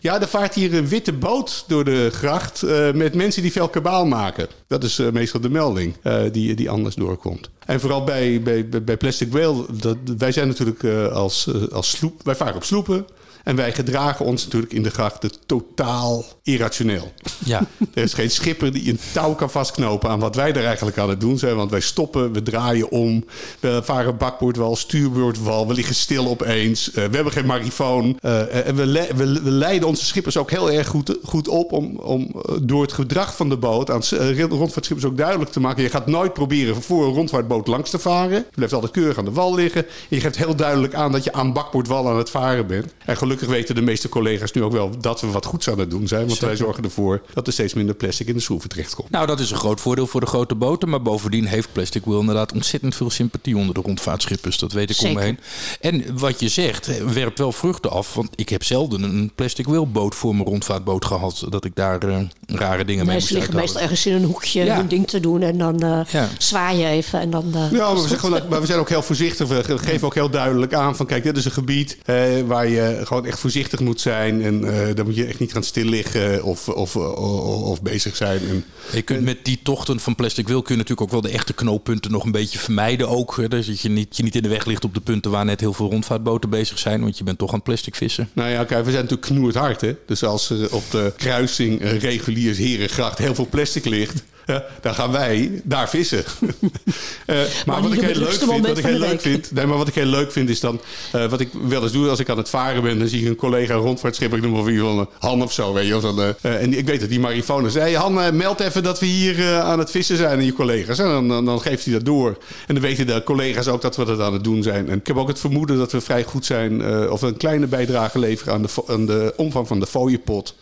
ja, er vaart hier een witte boot door de gracht uh, met mensen die veel kabaal maken. Dat is meestal de melding die, die anders doorkomt. En vooral bij, bij, bij Plastic Whale, dat, wij zijn natuurlijk als, als sloep, wij varen op sloepen. En wij gedragen ons natuurlijk in de grachten totaal irrationeel. Ja. Er is geen schipper die een touw kan vastknopen aan wat wij er eigenlijk aan het doen zijn. Want wij stoppen, we draaien om, we varen bakboordwal, stuurboordwal, we liggen stil opeens. Uh, we hebben geen marifoon. Uh, en we, le we, we, leiden onze schippers ook heel erg goed, goed op om, om eh, door het gedrag van de boot aan rondvaartschippers ook duidelijk te maken. Je gaat nooit proberen voor een rondvaartboot langs te varen. Je blijft altijd keurig aan de wal liggen. En je geeft heel duidelijk aan dat je aan bakboordwal aan het varen bent. En gelukkig gelukkig weten de meeste collega's nu ook wel dat we wat goeds aan het doen zijn. Want wij zorgen ervoor dat er steeds minder plastic in de schroeven terechtkomt. Nou, dat is een groot voordeel voor de grote boten. Maar bovendien heeft Plastic Wheel inderdaad ontzettend veel sympathie onder de rondvaartschippers. Dat weet ik om me heen. En wat je zegt, werpt wel vruchten af. Want ik heb zelden een Plastic Wheel boot voor mijn rondvaartboot gehad. Dat ik daar uh, rare dingen mee moest liggen meestal ergens in een hoekje ja. een ding te doen. En dan uh, ja. zwaai je even. En dan, uh, ja, maar we, zeggen, maar we zijn ook heel voorzichtig. We geven ook heel duidelijk aan van kijk, dit is een gebied waar je gewoon echt voorzichtig moet zijn. En uh, dan moet je echt niet gaan stil liggen of, of, of, of bezig zijn. En, je kunt met die tochten van plastic wil kun je natuurlijk ook wel de echte knooppunten nog een beetje vermijden ook. Dus dat je niet, je niet in de weg ligt op de punten waar net heel veel rondvaartboten bezig zijn. Want je bent toch aan plastic vissen. Nou ja, kijk, we zijn natuurlijk knoerd hard. Hè? Dus als er op de kruising uh, reguliers Herengracht heel veel plastic ligt ja, dan gaan wij daar vissen. uh, maar, wat ik heel leuk vind, wat ik heel leuk vind, nee, maar wat ik heel leuk vind is dan, uh, wat ik wel eens doe als ik aan het varen ben, dan zie ik een collega rondvaartschip, ik noem maar wie van Han of zo, weet je, of dan, uh, en ik weet dat die marifoon zei, hey, Han, meld even dat we hier aan het vissen zijn en je collega's. En dan, dan, dan, geeft hij dat door. En dan weten de collega's ook dat we dat aan het doen zijn. En ik heb ook het vermoeden dat we vrij goed zijn, of een kleine bijdrage leveren aan de, aan de omvang van de fooiepot.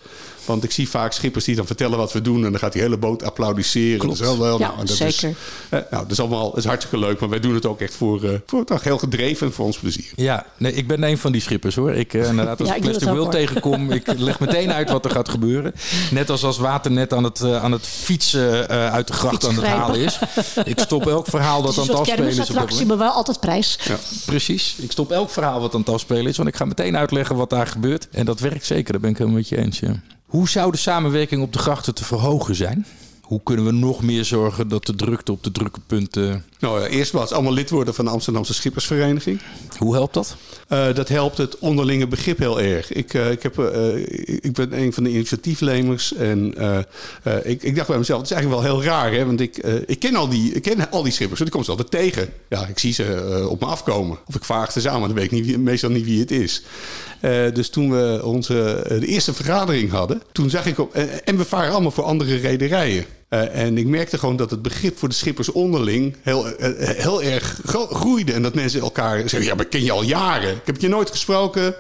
Want ik zie vaak schippers die dan vertellen wat we doen. En dan gaat die hele boot applaudisseren. Klopt. Dat is wel, wel, ja, nou, dat zeker. Is, eh, nou, dat is allemaal dat is hartstikke leuk. Maar wij doen het ook echt voor, uh, voor nou, heel gedreven en voor ons plezier. Ja, nee, ik ben een van die schippers hoor. Ik, uh, inderdaad, als ja, ik Plastic Wheel tegenkom, ik leg meteen uit wat er gaat gebeuren. Net als als Waternet aan het, aan het fietsen uit de gracht aan het halen is. Ik stop elk verhaal dat aan het afspelen is. attractie, maar wel altijd prijs. Ja. Precies. Ik stop elk verhaal wat aan het afspelen is. Want ik ga meteen uitleggen wat daar gebeurt. En dat werkt zeker. Daar ben ik helemaal met je eens. Ja. Hoe zou de samenwerking op de grachten te verhogen zijn? Hoe kunnen we nog meer zorgen dat de drukte op de drukke punten. Nou ja, eerst was allemaal lid worden van de Amsterdamse Schippersvereniging. Hoe helpt dat? Uh, dat helpt het onderlinge begrip heel erg. Ik, uh, ik, heb, uh, ik ben een van de initiatiefnemers. En ik, ik, dacht bij mezelf, het is eigenlijk wel heel raar. Hè? Want ik, ik, ken al die, ik ken al die schippers. Want ik kom ze altijd tegen. Ja, ik zie ze op me afkomen. Of ik vaag ze samen. Dan weet ik niet, meestal niet wie het is. dus toen we onze de eerste vergadering hadden. Toen zag ik op... en we varen allemaal voor andere rederijen. Uh, en ik merkte gewoon dat het begrip voor de schippers onderling heel, uh, heel erg groeide. En dat mensen elkaar zeggen, ja, maar ken je al jaren. Ik heb je nooit gesproken.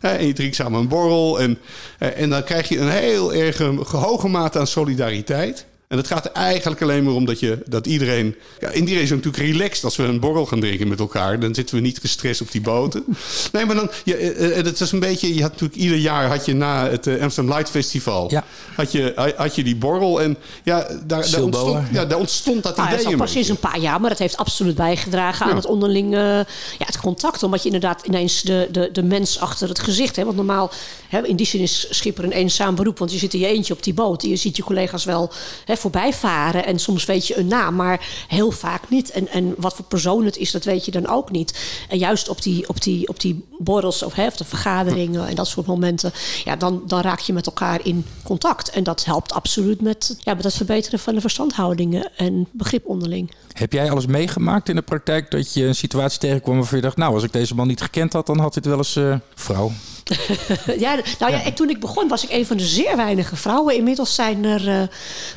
Uh, en je drinkt samen een borrel. En, en dan krijg je een heel erg hoge mate aan solidariteit. En het gaat er eigenlijk alleen maar om dat, je, dat iedereen... Ja, iedereen is natuurlijk relaxed als we een borrel gaan drinken met elkaar. Dan zitten we niet gestrest op die boten. Nee, maar dan... Ja, het is een beetje... Je had natuurlijk ieder jaar had je na het Amsterdam Light Festival... Ja. Had, je, had je die borrel en ja, daar, daar, ontstond, ja, daar ontstond dat nou, idee Dat is sinds een paar jaar, maar dat heeft absoluut bijgedragen aan het onderling... ja, het contact. Omdat je inderdaad ineens de, de, de mens achter het gezicht hebt. Want normaal, in die zin is schipper een eenzaam beroep. Want je zit in je eentje op die boot. Je ziet je collega's wel hè, voorbij varen. En soms weet je een naam, maar heel vaak niet. En, en wat voor persoon het is, dat weet je dan ook niet. En juist op die, op die, op die borrels of, hè, de vergaderingen en dat soort momenten. Ja, dan, dan raak je met elkaar in contact. En dat helpt absoluut met, ja, met het verbeteren van de verstandhoudingen en begrip onderling. Heb jij alles meegemaakt in de praktijk dat je een situatie tegenkwam waarvan je dacht, nou, als ik deze man niet gekend had, dan had dit wel eens uh, vrouw. ja, nou ja, toen ik begon was ik een van de zeer weinige vrouwen. Inmiddels zijn er uh,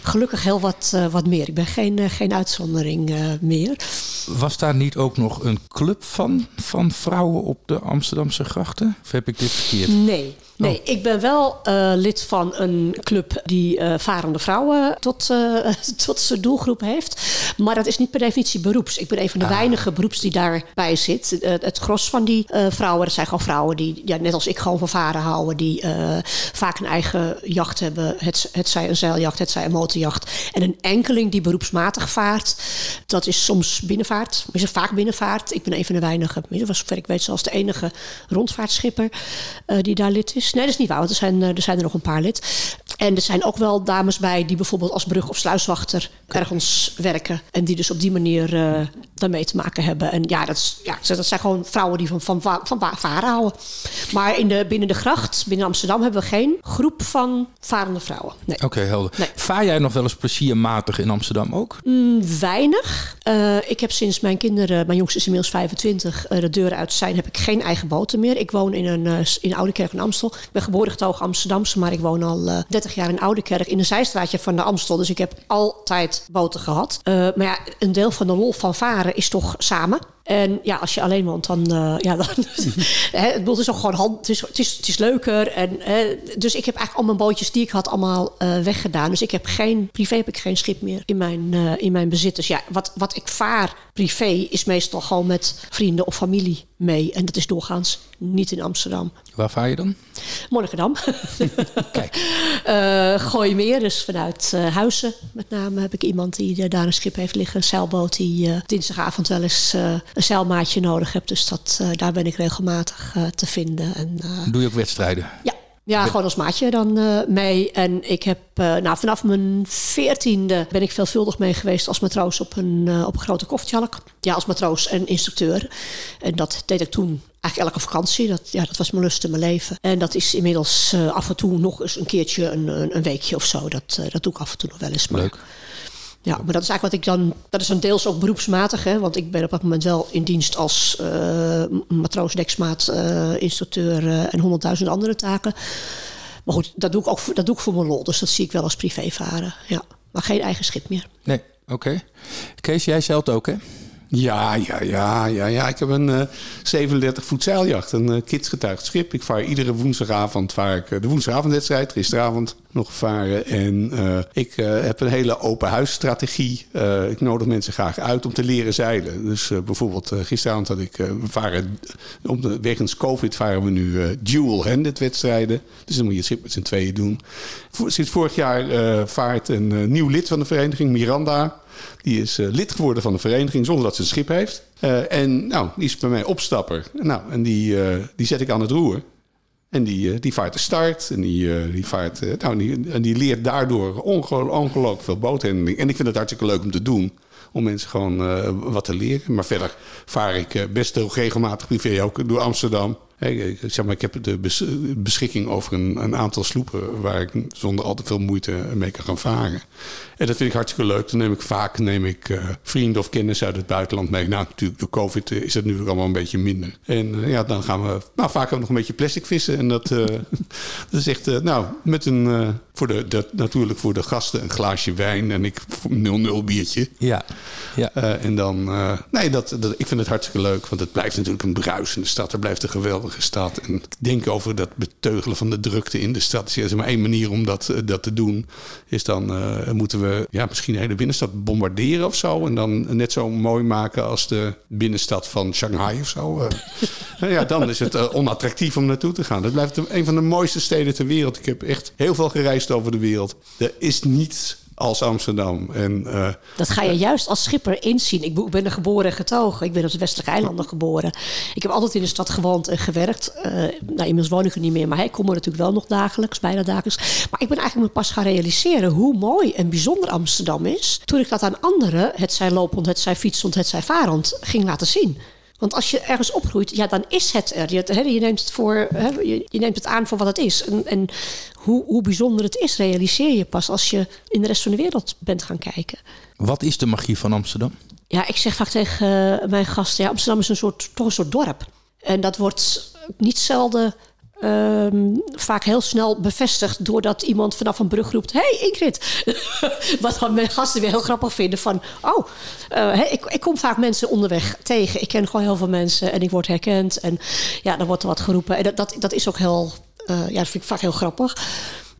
gelukkig heel wat, uh, wat meer. Ik ben geen, uh, geen uitzondering meer. Was daar niet ook nog een club van, van vrouwen op de Amsterdamse grachten? Of heb ik dit verkeerd? Nee, Nee, oh. ik ben wel uh, lid van een club die uh, varende vrouwen tot, uh, tot zijn doelgroep heeft. Maar dat is niet per definitie beroeps. Ik ben een van de ah. weinige beroeps die daarbij zit. het gros van die vrouwen, dat zijn gewoon vrouwen die ja, net als ik gewoon van varen houden. Die vaak een eigen jacht hebben. Het, het zij een zeiljacht, het zij een motorjacht. En een enkeling die beroepsmatig vaart. Dat is soms binnenvaart. Is vaak binnenvaart. Ik ben een van de weinige, zover ik weet zelfs de enige rondvaartschipper die daar lid is. Nee, dat is niet waar, want er zijn, er zijn er nog een paar lid. En er zijn ook wel dames bij die bijvoorbeeld als brug- of sluiswachter ergens werken. En die dus op die manier uh, daarmee te maken hebben. En ja dat, is, ja, dat zijn gewoon vrouwen die van, van, van, van varen houden. Maar in de, binnen de gracht, binnen Amsterdam, hebben we geen groep van varende vrouwen. Nee. Oké, okay, helder. Nee. Vaar jij nog wel eens pleziermatig in Amsterdam ook? Mm, weinig. Uh, ik heb sinds mijn kinderen, mijn jongste is inmiddels 25, uh, de deuren uit zijn, heb ik geen eigen boten meer. Ik woon in, een, in Oudekerk in Amstel. Ik ben geboren getogen Amsterdamse, maar ik woon al 30 jaar in Oudekerk in een zijstraatje van de Amstel. Dus ik heb altijd boten gehad. maar ja, een deel van de lol van varen is toch samen. En ja, als je alleen woont, dan. Uh, ja, dan het is ook gewoon hand. Het is, het is, het is leuker. En, dus ik heb eigenlijk al mijn bootjes die ik had allemaal uh, weggedaan. Dus ik heb geen. Privé heb ik geen schip meer in mijn, uh, in mijn bezit. Dus ja, wat, wat ik vaar privé is meestal gewoon met vrienden of familie mee. En dat is doorgaans niet in Amsterdam. Waar vaar je dan? Monnikendam. Kijk. gooi meer, dus vanuit Huizen met name heb ik iemand die daar een schip heeft liggen. Een zeilboot die dinsdagavond wel eens een zeilmaatje nodig heb. Dus dat, uh, daar ben ik regelmatig uh, te vinden. En, uh, Doe je ook wedstrijden? Ja. Ja, gewoon als maatje dan mee. En ik heb nou, vanaf mijn veertiende ben ik veelvuldig mee geweest als matroos op een, op een grote koffietjalk. Ja, als matroos en instructeur. En dat deed ik toen eigenlijk elke vakantie. Dat, ja, dat was mijn lust in mijn leven. En dat is inmiddels af en toe nog eens een keertje een, een, een weekje of zo. Dat, dat doe ik af en toe nog wel eens. Maar, Leuk. Ja, maar dat is eigenlijk wat ik dan. Dat is dan deels ook beroepsmatig, hè, want ik ben op dat moment wel in dienst als uh, matroos, deksmaat, uh, instructeur uh, en honderdduizend andere taken. Maar goed, dat doe, ik ook, dat doe ik voor mijn lol, dus dat zie ik wel als privévaren. Ja, maar geen eigen schip meer. Nee, oké. Kees, jij zelf ook, hè? Ja, ja, ja, ja, ja. Ik heb een uh, 37 voet zeiljacht, een uh, kidsgetuigd schip. Ik vaar iedere woensdagavond vaar ik, uh, de woensdagavondwedstrijd, gisteravond nog varen. En ik heb een hele open huisstrategie. ik nodig mensen graag uit om te leren zeilen. Dus bijvoorbeeld gisteravond had ik, we varen, om wegens COVID varen we nu dual-handed wedstrijden. Dus dan moet je het schip met z'n tweeën doen. sinds vorig jaar vaart een nieuw lid van de vereniging, Miranda. Die is uh, lid geworden van de vereniging zonder dat ze een schip heeft. Uh, en nou, die is bij mij opstapper. Nou, en die, uh, die zet ik aan het roer. En die, die vaart de start. En die, die, vaart, nou, die, en die leert daardoor ongelooflijk veel boothandeling. En ik vind het hartstikke leuk om te doen. Om mensen gewoon wat te leren. Maar verder vaar ik best heel regelmatig privé ook door Amsterdam. Ik, zeg maar, ik heb de beschikking over een, een, aantal sloepen waar ik zonder al te veel moeite mee kan gaan varen. En dat vind ik hartstikke leuk. Dan neem ik vaak neem ik, uh, vrienden of kennis uit het buitenland mee. Nou, natuurlijk door COVID eh, is het nu allemaal een beetje minder. En uh, ja, dan gaan we nou, vaak ook nog een beetje plastic vissen. En dat, uh, dat is echt, nou, met een, voor de, natuurlijk voor de gasten een glaasje wijn en ik 0-0 biertje. Ja. ja. en dan, nee, dat, dat, ik vind het hartstikke leuk. Want het blijft natuurlijk een bruisende stad. Er blijft een geweldig geweldige stad. En ik denk over dat beteugelen van de drukte in de stad. Is maar één manier om dat, eh, dat te doen. Is dan uh, moeten we ja, misschien de hele binnenstad bombarderen of zo. En dan net zo mooi maken als de binnenstad van Shanghai of zo. Uh, ja, dan is het onattractief om naartoe te gaan. Dat blijft een van de mooiste steden ter wereld. Ik heb echt heel veel gereisd over de wereld. Er is niets als Amsterdam. En, uh, dat ga je juist als schipper inzien. Ik ben er geboren en getogen. Ik ben op de Westelijke Eilanden geboren. Ik heb altijd in de stad gewoond en gewerkt. Uh, nou, inmiddels woon ik er niet meer, maar ik kom er natuurlijk wel nog dagelijks, bijna dagelijks. Maar ik ben eigenlijk me pas gaan realiseren hoe mooi en bijzonder Amsterdam is. Toen ik dat aan anderen, het zij lopend, het zij fietsend, het zij varend, ging laten zien. Want als je ergens opgroeit, ja, dan is het er. Je, je neemt, het voor, je, je, neemt het aan voor wat het is. En, en hoe, hoe bijzonder het is, realiseer je pas als je in de rest van de wereld bent gaan kijken. Wat is de magie van Amsterdam? Ja, ik zeg vaak tegen eh, mijn gasten: ja, Amsterdam is een soort, toch een soort dorp. En dat wordt niet zelden Um, vaak heel snel bevestigd doordat iemand vanaf een brug roept: Hey Ingrid! Wat dan mijn gasten weer heel grappig vinden: van oh, uh, ik, ik, kom vaak mensen onderweg tegen. Ik ken gewoon heel veel mensen en ik word herkend. En ja, dan wordt er wat geroepen. En dat, dat, dat is ook heel, uh, ja, dat vind ik vaak heel grappig.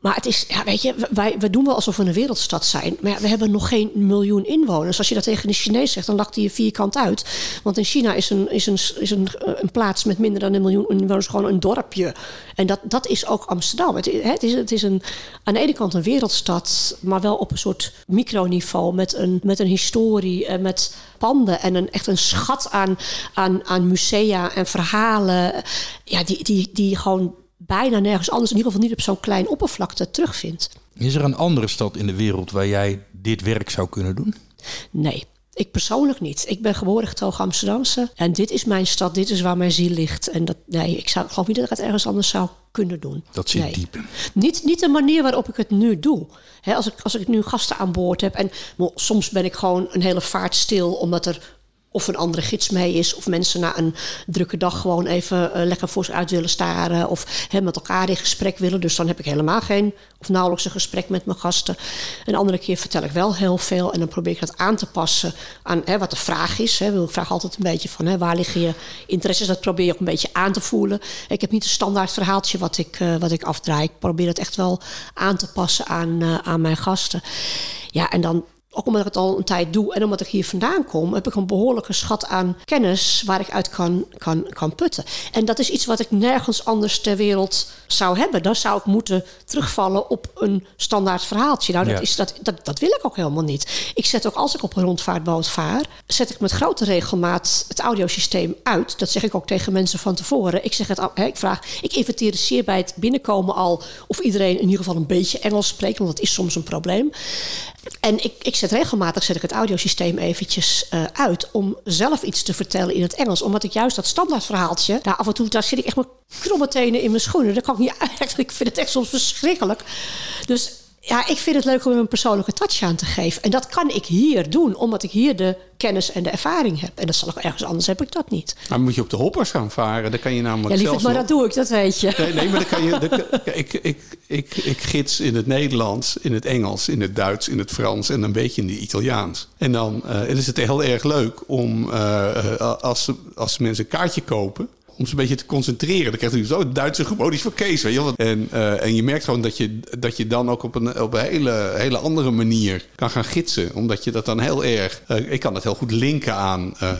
Maar het is, ja, weet je, wij, doen wel alsof we een wereldstad zijn. Maar ja, we hebben nog geen miljoen inwoners. Als je dat tegen een Chinees zegt, dan lacht hij je vierkant uit. Want in China is een, is een, is een, eh, een plaats met minder dan een miljoen inwoners gewoon een dorpje. En dat, dat is ook Amsterdam. Het, het, is, het is een, aan de ene kant een wereldstad, maar wel op een soort microniveau. Met een, met een historie en met panden en een, echt een schat aan, aan, aan musea en verhalen. Ja, die, die, die gewoon bijna nergens anders, in ieder geval niet op zo'n klein oppervlakte, terugvindt. Is er een andere stad in de wereld waar jij dit werk zou kunnen doen? Nee. Ik persoonlijk niet. Ik ben geboren getogen Amsterdamse. En dit is mijn stad, dit is waar mijn ziel ligt. En dat, nee, ik zou, geloof niet dat ik het ergens anders zou kunnen doen. Dat zit nee. diep. Niet, niet de manier waarop ik het nu doe. als, ik, als ik nu gasten aan boord heb. En soms ben ik gewoon een hele vaart stil, omdat er of een andere gids mee is, of mensen na een drukke dag gewoon even uh, lekker voor ze uit willen staren, of hè, met elkaar in gesprek willen. Dus dan heb ik helemaal geen of nauwelijks een gesprek met mijn gasten. Een andere keer vertel ik wel heel veel en dan probeer ik dat aan te passen aan wat de vraag is. Hè. Ik vraag altijd een beetje van waar liggen je interesses. Dat probeer je ook een beetje aan te voelen. Ik heb niet een standaard verhaaltje wat ik, uh, wat ik afdraai. Ik probeer het echt wel aan te passen aan, uh, aan mijn gasten. Ja, en dan ook omdat ik het al een tijd doe en omdat ik hier vandaan kom, heb ik een behoorlijke schat aan kennis waar ik uit kan, kan, kan putten. En dat is iets wat ik nergens anders ter wereld zou hebben. Dan zou ik moeten terugvallen op een standaard verhaaltje. Nou, dat, is, dat, dat, dat wil ik ook helemaal niet. Ik zet ook als ik op een rondvaartboot vaar, zet ik met grote regelmaat het audiosysteem uit. Dat zeg ik ook tegen mensen van tevoren. Ik zeg het, ik vraag, ik inventariseer bij het binnenkomen al of iedereen in ieder geval een beetje Engels spreekt, want dat is soms een probleem. En ik, ik zet regelmatig zet ik het audiosysteem eventjes uh, uit om zelf iets te vertellen in het Engels. Omdat ik juist dat standaardverhaaltje, daar af en toe daar zit ik echt met kromme tenen in mijn schoenen. Dat kan ik niet uit. Ik vind het echt soms verschrikkelijk. Dus ja, ik vind het leuk om een persoonlijke touch aan te geven. En dat kan ik hier doen, omdat ik hier de kennis en de ervaring heb. En dat zal ook ergens anders heb ik dat niet. Maar moet je op de hoppers gaan varen? Dan kan je namelijk ja, lieverd, maar dat doe ik, dat weet je. Nee, nee maar dan kan je... Dan, ik, ik, ik, ik gids in het Nederlands, in het Engels, in het Duits, in het Frans en een beetje in de Italiaans. En dan uh, is het heel erg leuk om, uh, als, als mensen een kaartje kopen om ze een beetje te concentreren. Dan krijg je zo het Duitse gewoon iets voor Kees. Weet je? En, uh, en je merkt gewoon dat je, dat je dan ook op een, op een hele, hele andere manier kan gaan gidsen. Omdat je dat dan heel erg... Uh, ik kan dat heel goed linken aan, uh,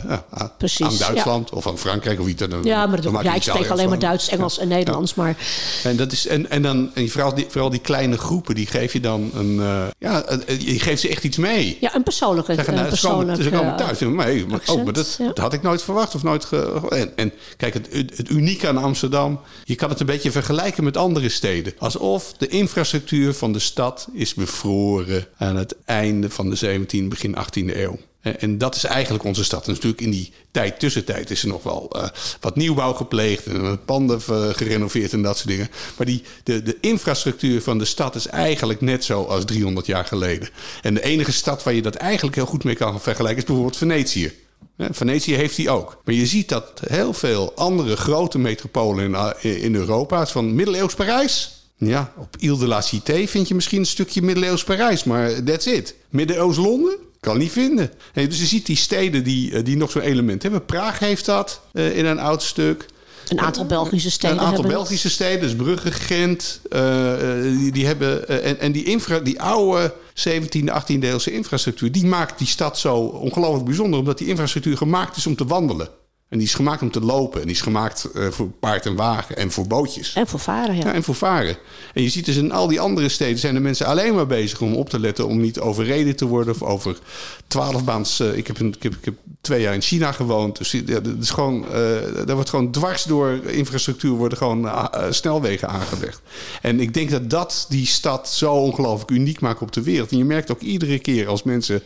Precies, aan Duitsland of aan Frankrijk of iets. Dan, ja, maar dat, ja, ik spreek alleen maar Duits, Engels ja. en Nederlands. Maar... En, dat is, en, en, dan, en vooral, die, vooral die kleine groepen, die geef je dan een... ja, je geeft ze echt iets mee. Ja, een persoonlijke... Zeggen, nou, ze, komen, ze komen thuis. Nee, maar, oh, maar dat, dat, had ik nooit verwacht of nooit... Ge, en, en kijk, het het, het unieke aan Amsterdam, je kan het een beetje vergelijken met andere steden. Alsof de infrastructuur van de stad is bevroren aan het einde van de 17e, begin 18e eeuw. En dat is eigenlijk onze stad. En natuurlijk in die tijd, tussentijd, is er nog wel uh, wat nieuwbouw gepleegd en panden gerenoveerd en dat soort dingen. Maar die, de, de infrastructuur van de stad is eigenlijk net zo als 300 jaar geleden. En de enige stad waar je dat eigenlijk heel goed mee kan vergelijken is bijvoorbeeld Venetië. Venetië heeft die ook. Maar je ziet dat heel veel andere grote metropolen in, eh, in Europa, van middeleeuws Parijs. Ja, op Ile de la Cité vind je misschien een stukje middeleeuws Parijs, maar that's it. Middeleeuws Londen? Kan niet vinden. dus je ziet die steden die, eh, die nog zo'n element hebben. Praag heeft dat uh, in een oud stuk. Een aantal Belgische steden Een aantal. Belgische steden, dus Brugge, Gent, eh, eh, die, die hebben. eh, en, en die, infra, die oude 17e, 18e eeuwse infrastructuur, die maakt die stad zo ongelooflijk bijzonder, omdat die infrastructuur gemaakt is om te wandelen. En die is gemaakt om te lopen. En die is gemaakt eh, voor paard en wagen en voor bootjes. En voor varen, ja. Ja, en voor varen. En je ziet dus in al die andere steden zijn de mensen alleen maar bezig om op te letten om niet overreden te worden of over twaalfbaans. eh ik, heb een, ik, heb, ik heb twee jaar in China gewoond. Dus ja, dat is gewoon, eh daar wordt gewoon dwars door infrastructuur worden gewoon snelwegen aangelegd. En ik denk dat dat die stad zo ongelooflijk uniek maakt op de wereld. En je merkt ook iedere keer als mensen.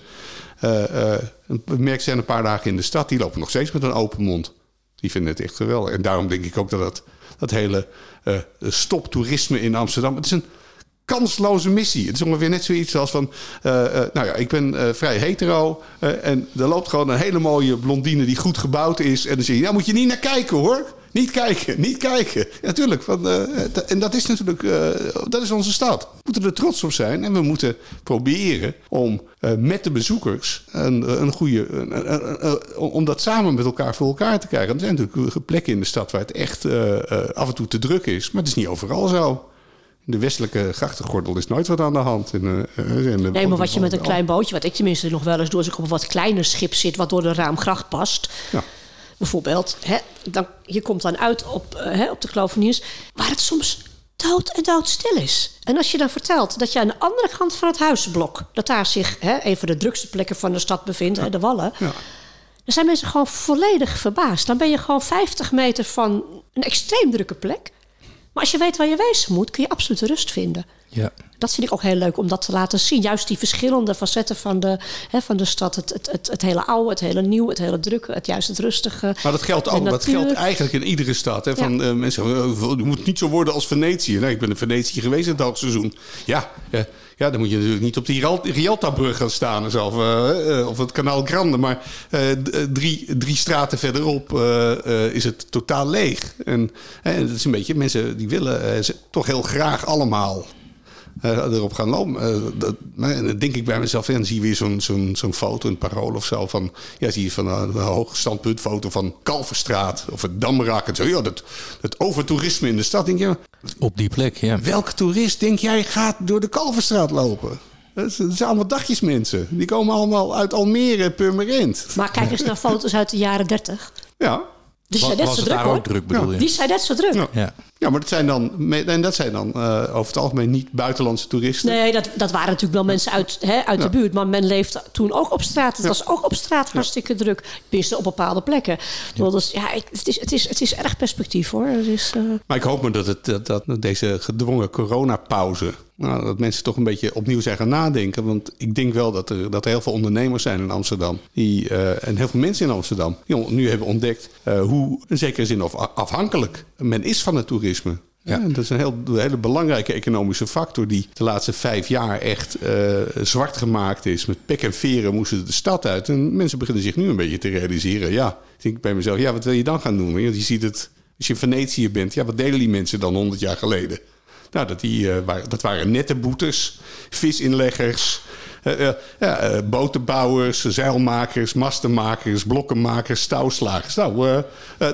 Eh eh merk zijn een paar dagen in de stad, die lopen nog steeds met een open mond. Die vinden het echt geweldig. En daarom denk ik ook dat dat, dat hele eh stop toerisme in Amsterdam. Het is een kansloze missie. Het is ongeveer net zoiets als van... nou ja, ik ben vrij hetero... en er loopt gewoon een hele mooie blondine die goed gebouwd is... en dan zeg je, nou moet je niet naar kijken hoor... Niet kijken, niet kijken. Ja, natuurlijk. van, eh, en dat is natuurlijk eh, dat is onze stad. We moeten er trots op zijn. En we moeten proberen om eh, met de bezoekers een, een goede. om dat samen met elkaar voor elkaar te krijgen. Er zijn natuurlijk plekken in de stad waar het echt af en toe te druk is. Maar het is niet overal zo. De westelijke grachtengordel is nooit wat aan de hand. In, in de- Nee, maar wat je met een klein bootje, wat ik tenminste nog wel eens doe als ik op een wat kleiner schip zit, wat door de raamgracht past. Ja. Bijvoorbeeld, hè, dan, je komt dan uit op, eh, hè, op de Kloveniers, waar het soms dood en doodstil is. En als je dan vertelt dat je aan de andere kant van het huisblok, dat daar zich hè, een van de drukste plekken van de stad bevindt, hè, de Wallen, Ja. dan zijn mensen gewoon volledig verbaasd. Dan ben je gewoon 50 meter van een extreem drukke plek. Maar als je weet waar je wezen moet, kun je absolute rust vinden. Ja. Dat vind ik ook heel leuk om dat te laten zien. Juist die verschillende facetten van de, hè, van de stad. Het, het, het, het hele oude, het hele nieuwe, het hele drukke, het juist het rustige. Maar dat geldt ook. Dat geldt eigenlijk in iedere stad. Hè? Van, eh, mensen zeggen, eh, je moet niet zo worden als Venetië. Nee, ik ben in Venetië geweest in het hoogseizoen. Ja, eh, ja, dan moet je natuurlijk niet op die Rial- Rialta-brug gaan staan. Of, eh, of het kanaal Grande. Maar drie, drie straten verderop is het totaal leeg. En het is een beetje, mensen die willen toch heel graag allemaal erop gaan lopen. Eh, dat, dan denk ik bij mezelf, en dan zie je weer zo'n zo'n zo'n foto, een parool of zo. Van, ja, zie je van een, een hoog standpuntfoto van Kalverstraat of het Damrak. En zo, ja, dat, dat overtoerisme in de stad. Denk je, Op die plek, ja. welke toerist denk jij gaat door de Kalverstraat lopen? Dat zijn allemaal dagjesmensen. Die komen allemaal uit Almere, Purmerend. Maar kijk eens naar foto's uit de jaren 30. Ja. Die zijn Was, net zo het druk daar hoor. ook druk, bedoel je? Die zijn net zo druk. Ja. Ja. ja, maar dat zijn dan, en dat zijn dan eh, over het algemeen niet buitenlandse toeristen. Nee, dat, dat waren natuurlijk wel mensen uit, hè, uit de buurt. Maar men leefde toen ook op straat. Het was ook op straat hartstikke druk. Tenminste, op bepaalde plekken. Ja. Dus, ja, het, is, het, is, het is erg perspectief hoor. Het is, eh, Maar ik hoop maar dat, het, dat, dat deze gedwongen coronapauze... Nou, dat mensen toch een beetje opnieuw zijn gaan nadenken. Want ik denk wel dat er, dat er heel veel ondernemers zijn in Amsterdam. Die, eh, en heel veel mensen in Amsterdam. Die nu hebben ontdekt eh, hoe, in zekere zin, of afhankelijk men is van het toerisme. Ja. dat is een, heel, een hele belangrijke economische factor die de laatste vijf jaar echt eh, zwart gemaakt is. Met pek en veren moesten de stad uit. En mensen beginnen zich nu een beetje te realiseren. Ja, ik denk bij mezelf, ja, wat wil je dan gaan doen? Want je ziet het, als je in Venetië bent, ja, wat deden die mensen dan 100 jaar geleden? Nou, dat, die, eh, waren, dat waren nette boetes, visinleggers, eh, eh, ja, botenbouwers, zeilmakers, mastenmakers, blokkenmakers, touwslagers. Nou,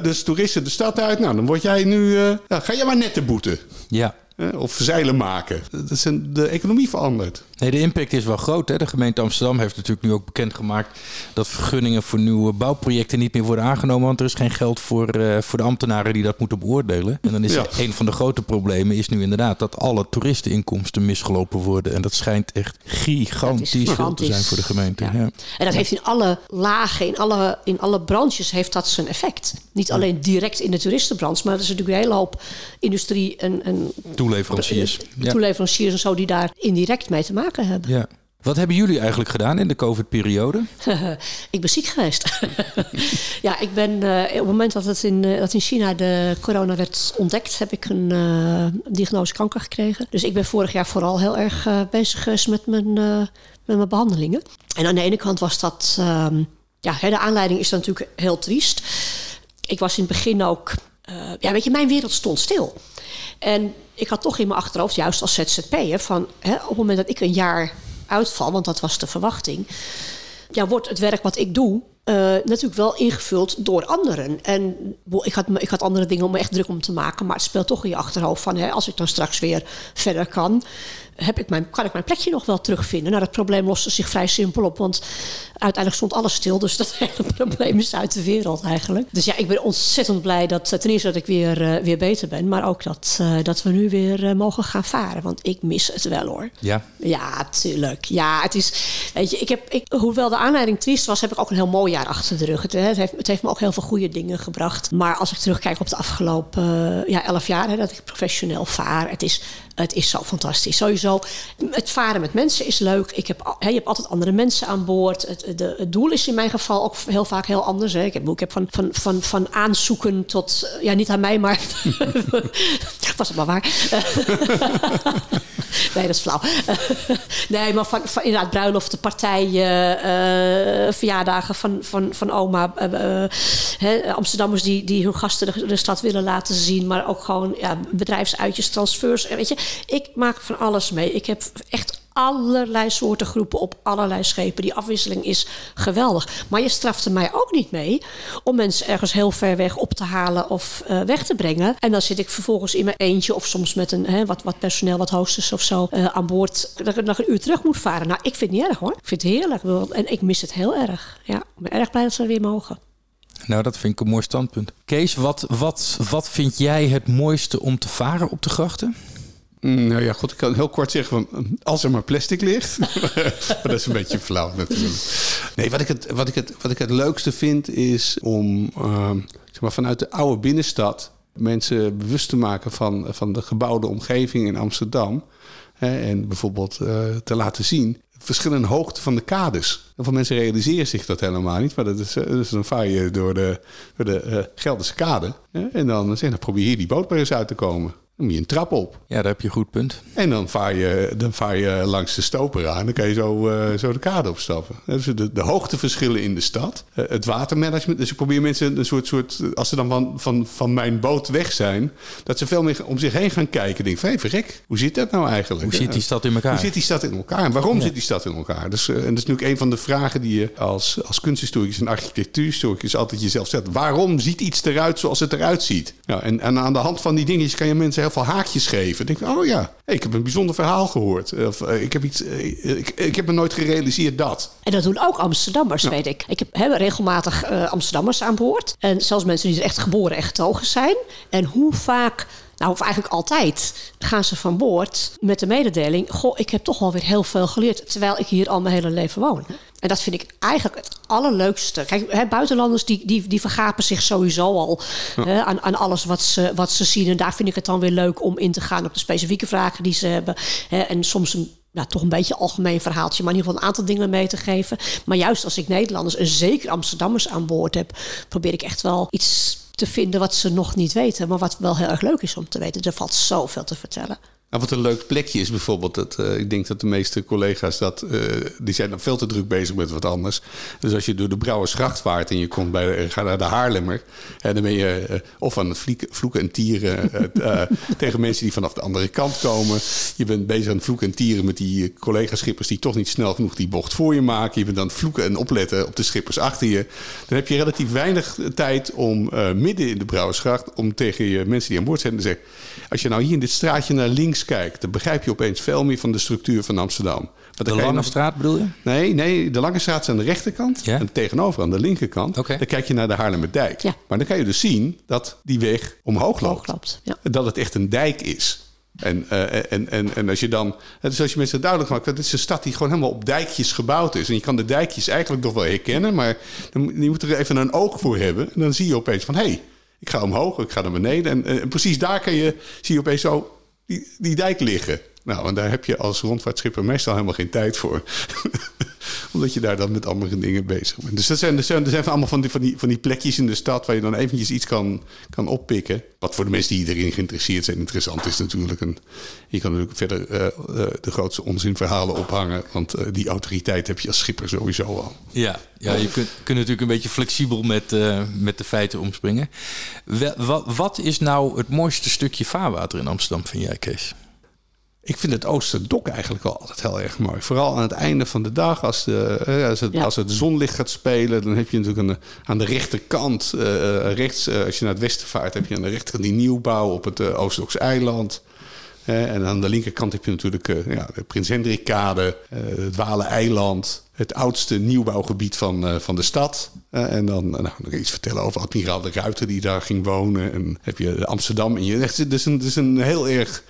dus toeristen de stad uit. Nou, dan word jij nu. ja, ga jij maar nette boeten. ja. of zeilen maken. Dat is een, de economie verandert. Nee, de impact is wel groot. Hè? De gemeente Amsterdam heeft natuurlijk nu ook bekendgemaakt dat vergunningen voor nieuwe bouwprojecten niet meer worden aangenomen. Want er is geen geld voor, eh, voor de ambtenaren die dat moeten beoordelen. En dan is Ja. een van de grote problemen is nu inderdaad dat alle toeristeninkomsten misgelopen worden. En dat schijnt echt gigantisch veel te zijn voor de gemeente. Ja. Ja. En dat heeft in alle lagen, in alle, in alle branches heeft dat zijn effect. Niet alleen direct in de toeristenbranche, maar er is natuurlijk een hele hoop industrie en, en Toeleveranciers. Ja. toeleveranciers en zo die daar indirect mee te maken hebben. Ja. Wat hebben jullie eigenlijk gedaan in de COVID-periode? ik ben ziek geweest. ja, ik ben eh, op het moment dat, het in, eh, dat in China de corona werd ontdekt, heb ik een eh, diagnose kanker gekregen. Dus ik ben vorig jaar vooral heel erg bezig geweest met mijn, met mijn behandelingen. En aan de ene kant was dat, ehm, ja, hè, de aanleiding is natuurlijk heel triest. Ik was in het begin ook, ja, weet je, mijn wereld stond stil. En ik had toch in mijn achterhoofd, juist als ZZP'er, van hè, op het moment dat ik een jaar uitval, want dat was de verwachting, ja, wordt het werk wat ik doe uh, natuurlijk wel ingevuld door anderen. En ik had, ik had andere dingen om me echt druk om te maken. Maar het speelt toch in je achterhoofd van... Hè, als ik dan straks weer verder kan heb ik mijn, kan ik mijn plekje nog wel terugvinden? Nou, dat probleem loste zich vrij simpel op, want uiteindelijk stond alles stil. Dus dat hele probleem is uit de wereld eigenlijk. Dus ja, ik ben ontzettend blij dat ten eerste dat ik weer, uh, weer beter ben, maar ook dat, uh, dat we nu weer mogen gaan varen. Want ik mis het wel hoor. Ja. Ja, tuurlijk. Ja, het is, weet je, ik heb, ik, hoewel de aanleiding triest was, heb ik ook een heel mooi jaar achter de rug. Het, het, heeft, het heeft me ook heel veel goede dingen gebracht. Maar als ik terugkijk op de afgelopen ja, elf jaar hè, dat ik professioneel vaar, het is het is zo fantastisch. Sowieso, het varen met mensen is leuk. Ik heb, je hebt altijd andere mensen aan boord. Het, de, het doel is in mijn geval ook heel vaak heel anders. Hè. Ik heb, ik heb van, van, van, van aanzoeken tot... Ja, niet aan mij, maar... was het maar waar. nee, dat is flauw. nee, maar van, van inderdaad bruiloften, partijen, uh, verjaardagen van, van, van oma. Uh, Amsterdammers die, die hun gasten de, de, stad willen laten zien. Maar ook gewoon ja, bedrijfsuitjes, transfers. Weet je, ik maak van alles mee. Ik heb echt allerlei soorten groepen op allerlei schepen. Die afwisseling is geweldig. Maar je strafte mij ook niet mee om mensen ergens heel ver weg op te halen of uh, weg te brengen. En dan zit ik vervolgens in mijn eentje of soms met een hè, wat, wat personeel, wat hostess of zo uh, aan boord. Dat ik nog een uur terug moet varen. Nou, ik vind het niet erg hoor. Ik vind het heerlijk. En ik mis het heel erg. Ja, ik ben erg blij dat we weer mogen. Nou, dat vind ik een mooi standpunt. Kees, wat, wat, wat vind jij het mooiste om te varen op de grachten? Mm, nou ja, goed, ik kan heel kort zeggen, als er maar plastic ligt. maar dat is een beetje flauw natuurlijk. Nee, wat ik het, wat ik het, wat ik het leukste vind is om uh, zeg maar, vanuit de oude binnenstad mensen bewust te maken van, van de gebouwde omgeving in Amsterdam. Hè, en bijvoorbeeld uh, te laten zien verschillende hoogte van de kades. Heel veel mensen realiseren zich dat helemaal niet. Maar dat is, dus dan vaar je door de, door de uh, Gelderse kade. En dan, zeg, dan probeer je die boot maar eens uit te komen. Dan moet je een trap op. Ja, daar heb je een goed punt. En dan vaar je, dan vaar je langs de stoper aan. Dan kan je zo, uh, zo de kade opstappen. Dus de, de hoogteverschillen in de stad. Uh, het watermanagement. Dus ik probeer mensen een soort, soort als ze dan van, van, van mijn boot weg zijn, dat ze veel meer om zich heen gaan kijken. Denk van, hé, verrek, hoe zit dat nou eigenlijk? Hoe zit die stad in elkaar? Hoe zit die stad in elkaar? En waarom zit die stad in elkaar? Dus, uh, en dat is natuurlijk een van de vragen die je als, als kunsthistoricus en architectuurhistoricus altijd jezelf stelt. Waarom ziet iets eruit zoals het eruit ziet? Nou, en, en aan de hand van die dingetjes kan je mensen heel veel haakjes geven. Dan denk ik, oh ja, ik heb een bijzonder verhaal gehoord. Of uh, ik, heb iets, uh, ik, ik heb me nooit gerealiseerd dat. En dat doen ook Amsterdammers, ja. weet ik. Ik heb he, regelmatig uh, Amsterdammers aan boord. En zelfs mensen die er echt geboren en getogen zijn. En hoe vaak nou, of eigenlijk altijd, gaan ze van boord met de mededeling: Goh, ik heb toch wel weer heel veel geleerd. Terwijl ik hier al mijn hele leven woon. En dat vind ik eigenlijk het allerleukste. Kijk, hè, buitenlanders die, die, die vergapen zich sowieso al ja. hè, aan, aan alles wat ze, wat ze zien. En daar vind ik het dan weer leuk om in te gaan op de specifieke vragen die ze hebben. Hè, en soms een nou, toch een beetje algemeen verhaaltje, maar in ieder geval een aantal dingen mee te geven. Maar juist als ik Nederlanders en zeker Amsterdammers aan boord heb, probeer ik echt wel iets te vinden wat ze nog niet weten, maar wat wel heel erg leuk is om te weten. Er valt zoveel te vertellen. Nou, wat een leuk plekje is bijvoorbeeld, dat, uh, ik denk dat de meeste collega's dat, uh, die zijn dan veel te druk bezig met wat anders. Dus als je door de Brouwersgracht vaart en je komt bij, ga naar de Haarlemmer, en dan ben je uh, of aan het vlieken, vloeken en tieren tegen mensen die vanaf de andere kant komen. Je bent bezig aan het vloeken en tieren met die collega-schippers die toch niet snel genoeg die bocht voor je maken. Je bent aan het vloeken en opletten op de schippers achter je. Dan heb je relatief weinig tijd om midden in de Brouwersgracht, om tegen je mensen die aan boord zijn te zeggen, als je nou hier in dit straatje naar links kijkt, dan begrijp je opeens veel meer van de structuur van Amsterdam. de Lange nog... Straat bedoel je? Nee, nee, de Lange Straat is aan de rechterkant ja? en tegenover aan de linkerkant. Okay. Dan kijk je naar de Haarlemmerdijk. Ja. Maar dan kan je dus zien dat die weg omhoog loopt. loopt ja. Dat het echt een dijk is. En, uh, en, en, en als je dan, dus als je mensen duidelijk maakt, dat dit is een stad die gewoon helemaal op dijkjes gebouwd is. En je kan de dijkjes eigenlijk nog wel herkennen, maar dan, je moet er even een oog voor hebben. En dan zie je opeens van, hé, hey, ik ga omhoog, ik ga naar beneden. En, en, precies daar kan je, zie je opeens zo die, die dijk liggen. Nou, en daar heb je als rondvaartschipper meestal helemaal geen tijd voor. Omdat je daar dan met andere dingen bezig bent. Dus dat zijn, dat zijn, dat zijn allemaal van die, van, die, van die plekjes in de stad waar je dan eventjes iets kan, kan oppikken. Wat voor de mensen die erin geïnteresseerd zijn interessant is natuurlijk. Een, je kan natuurlijk verder uh, uh, de grootste onzinverhalen ophangen. Want uh, die autoriteit heb je als schipper sowieso al. Ja, ja je kunt, kunt natuurlijk een beetje flexibel met, met de feiten omspringen. Wat, wat is nou het mooiste stukje vaarwater in Amsterdam, vind jij Kees? Ik vind het Oosterdok eigenlijk wel altijd heel erg mooi. Vooral aan het einde van de dag, als, de, eh, als, het, Ja. als het zonlicht gaat spelen, dan heb je natuurlijk aan de, aan de rechterkant, eh, eh, rechts, als je naar het westen vaart, heb je aan de rechterkant die nieuwbouw op het uh, Oosterdokse eiland. En aan de linkerkant heb je natuurlijk ja, de Prins Hendrikkade, het Walen-eiland, het oudste nieuwbouwgebied van, van de stad. En dan nou, nog iets vertellen over admiraal de Ruiter die daar ging wonen. En heb je Amsterdam. En je, het, is een, het is een heel erg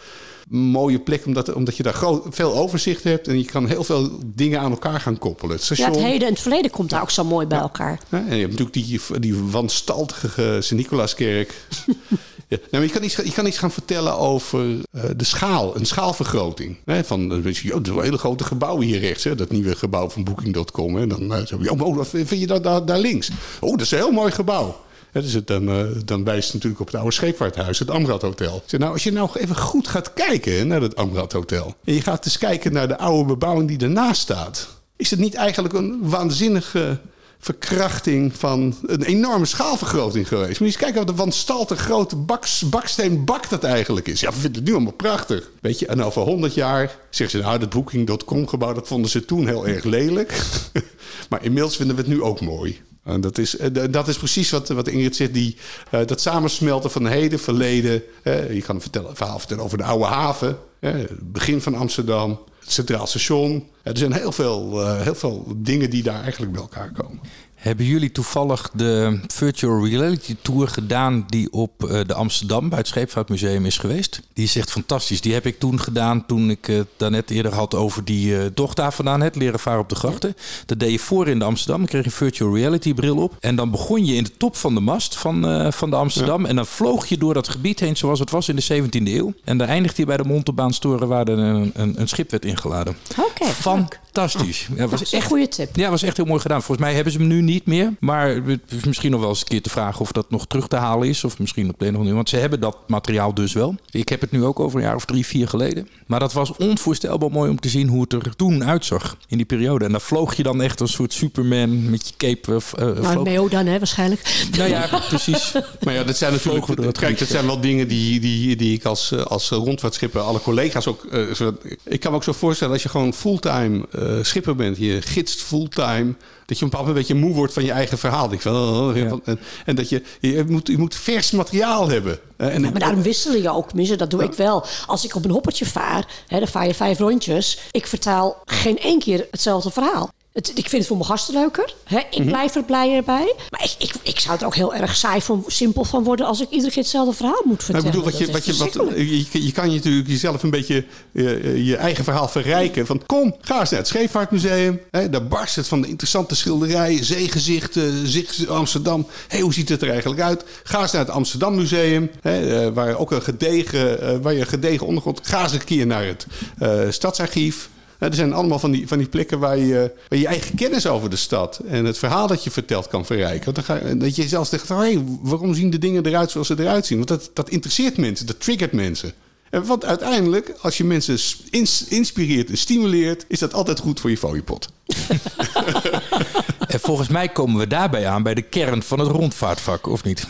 mooie plek, omdat, omdat je daar groot, veel overzicht hebt. En je kan heel veel dingen aan elkaar gaan koppelen. Het Ja, het heden en het verleden komt daar ook zo mooi bij elkaar. En je hebt natuurlijk die, die wanstaltige Sint-Nicolaaskerk. ja. nou, je, kan iets, je kan iets gaan vertellen over eh, de schaal, een schaalvergroting. Hè, van, eh, weet je, hele grote gebouw hier rechts, hè, dat nieuwe gebouw van Booking.com. En dan uh, zo, oh, oh, wat vind je dat daar, daar links? Oh, dat is een heel mooi gebouw. Dus het, dan, uh, dan wijst het natuurlijk op het oude scheepvaarthuis, het Amrad Hotel. Zeg, nou, als je nou even goed gaat kijken naar het Amrad Hotel... en je gaat eens kijken naar de oude bebouwing die ernaast staat... is het niet eigenlijk een waanzinnige verkrachting van een enorme schaalvergroting geweest. Je eens kijken wat een wanstaltig grote baks, baksteenbak dat eigenlijk is. Ja, we vinden het nu allemaal prachtig. Weet je, en over 100 jaar zeggen ze, nou, dat Booking.com gebouw, dat vonden ze toen heel erg lelijk. maar inmiddels vinden we het nu ook mooi. En dat is, dat is precies wat, wat Ingrid zegt, die, uh, dat samensmelten van heden, verleden. Je kan een, vertellen, verhaal vertellen over de oude haven, het begin van Amsterdam, het Centraal Station. er zijn heel veel, uh, heel veel dingen die daar eigenlijk bij elkaar komen. Hebben jullie toevallig de virtual reality tour gedaan die op uh, de Amsterdam bij het Scheepvaartmuseum is geweest? Die is echt fantastisch. Die heb ik toen gedaan toen ik het uh, daarnet eerder had over die tocht daar vandaan, het leren varen op de grachten. Dat deed je voor in de Amsterdam. Dan kreeg je een virtual reality bril op. En dan begon je in de top van de mast van, uh, van de Amsterdam. Ja. En dan vloog je door dat gebied heen zoals het was in de 17e eeuw. En dan eindigde je bij de Montebaanstoren waar er een, een, een schip werd ingeladen. Oké. Fantastisch. Ja, was echt, goede tip. Ja, was echt heel mooi gedaan. Volgens mij hebben ze hem nu niet meer. Maar het is misschien nog wel eens een keer te vragen of dat nog terug te halen is. Of misschien op de een of andere Want ze hebben dat materiaal dus wel. Ik heb het nu ook over een jaar of drie, vier geleden. Maar dat was onvoorstelbaar mooi om te zien hoe het er toen uitzag. In die periode. En dan vloog je dan echt als soort Superman met je cape. Uh, nou, Meo dan, hè, waarschijnlijk. Nou ja, precies. maar ja, dat zijn natuurlijk... Dat kijk, dat zijn wel dingen die, die, die ik als, als rondvaartschipper... alle collega's ook... Uh, zo, ik kan me ook zo voorstellen als je gewoon fulltime uh, schipper bent. Je gidst fulltime dat je op een bepaald moment een beetje moe wordt van je eigen verhaal. Ik van, oh, ja. en, en, dat je, je moet, je moet vers materiaal hebben. En, ja, maar daarom wisselen je ook. Tenminste, dat doe ja. ik wel. Als ik op een hoppertje vaar, hè, dan vaar je vijf rondjes. Ik vertaal geen één keer hetzelfde verhaal. Het, ik vind het voor mijn gasten leuker. Hè? Ik Mhm. blijf er blij bij. Maar ik, ik, ik zou er ook heel erg saai van, simpel van worden... als ik iedere keer hetzelfde verhaal moet vertellen. Nou, ik bedoel, wat je, wat je, wat, je, je kan je natuurlijk jezelf een beetje je, je eigen verhaal verrijken. Van kom, ga eens naar het Scheepvaartmuseum. Hè, daar barst het van de interessante schilderijen, zeegezichten, zicht Amsterdam. Hey, hoe ziet het er eigenlijk uit? Ga eens naar het Amsterdam Museum, hè, waar ook een gedegen, waar je een gedegen ondergrond. Ga eens een keer naar het uh, Stadsarchief. Er zijn allemaal van die, van die plekken waar je, waar je eigen kennis over de stad en het verhaal dat je vertelt kan verrijken. Ga, dat je zelfs zegt, hey, waarom zien de dingen eruit zoals ze eruit zien? Want dat, dat interesseert mensen, dat triggert mensen. En want uiteindelijk, als je mensen ins, inspireert en stimuleert, is dat altijd goed voor je fooiepot. en volgens mij komen we daarbij aan bij de kern van het rondvaartvak, of niet?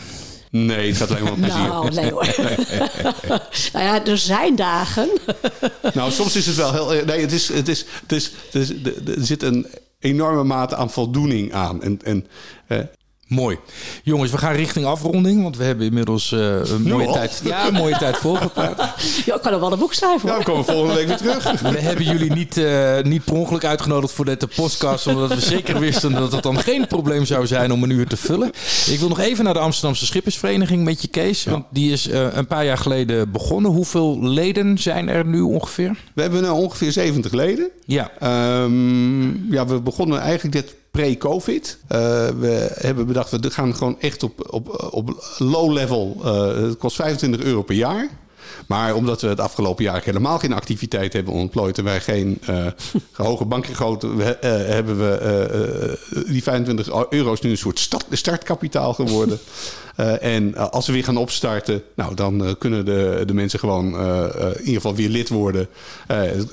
Nee, het gaat alleen maar om plezier. Nou, nee hoor. nou ja, er zijn dagen. nou, soms is het wel heel... Nee, het is, het is, het is, het is, er zit een enorme mate aan voldoening aan. En, en, uh, Mooi. Jongens, we gaan richting afronding, want we hebben inmiddels uh, een mooie tijd, ja, een mooie tijd volgepraat. Ja, ik kan er wel een boek schrijven. Ja, dan komen we volgende week weer terug. We hebben jullie niet, uh, niet per ongeluk uitgenodigd voor deze podcast, omdat we zeker wisten dat het dan geen probleem zou zijn om een uur te vullen. Ik wil nog even naar de Amsterdamse Schippersvereniging met je, Kees, ja. want die is uh, een paar jaar geleden begonnen. Hoeveel leden zijn er nu ongeveer? We hebben nu ongeveer 70 leden. Ja. Um, ja, we begonnen eigenlijk dit pre-COVID. Uh, we hebben bedacht, we gaan gewoon echt op, op, op low level. Uh, het kost 25 euro per jaar. Maar omdat we het afgelopen jaar helemaal geen activiteit hebben ontplooid... en wij geen uh, hoge bankregoten uh, hebben we die 25 euro's nu een soort start, startkapitaal geworden. Uh, en uh, als we weer gaan opstarten, nou, dan uh, kunnen de, de mensen gewoon in ieder geval weer lid worden.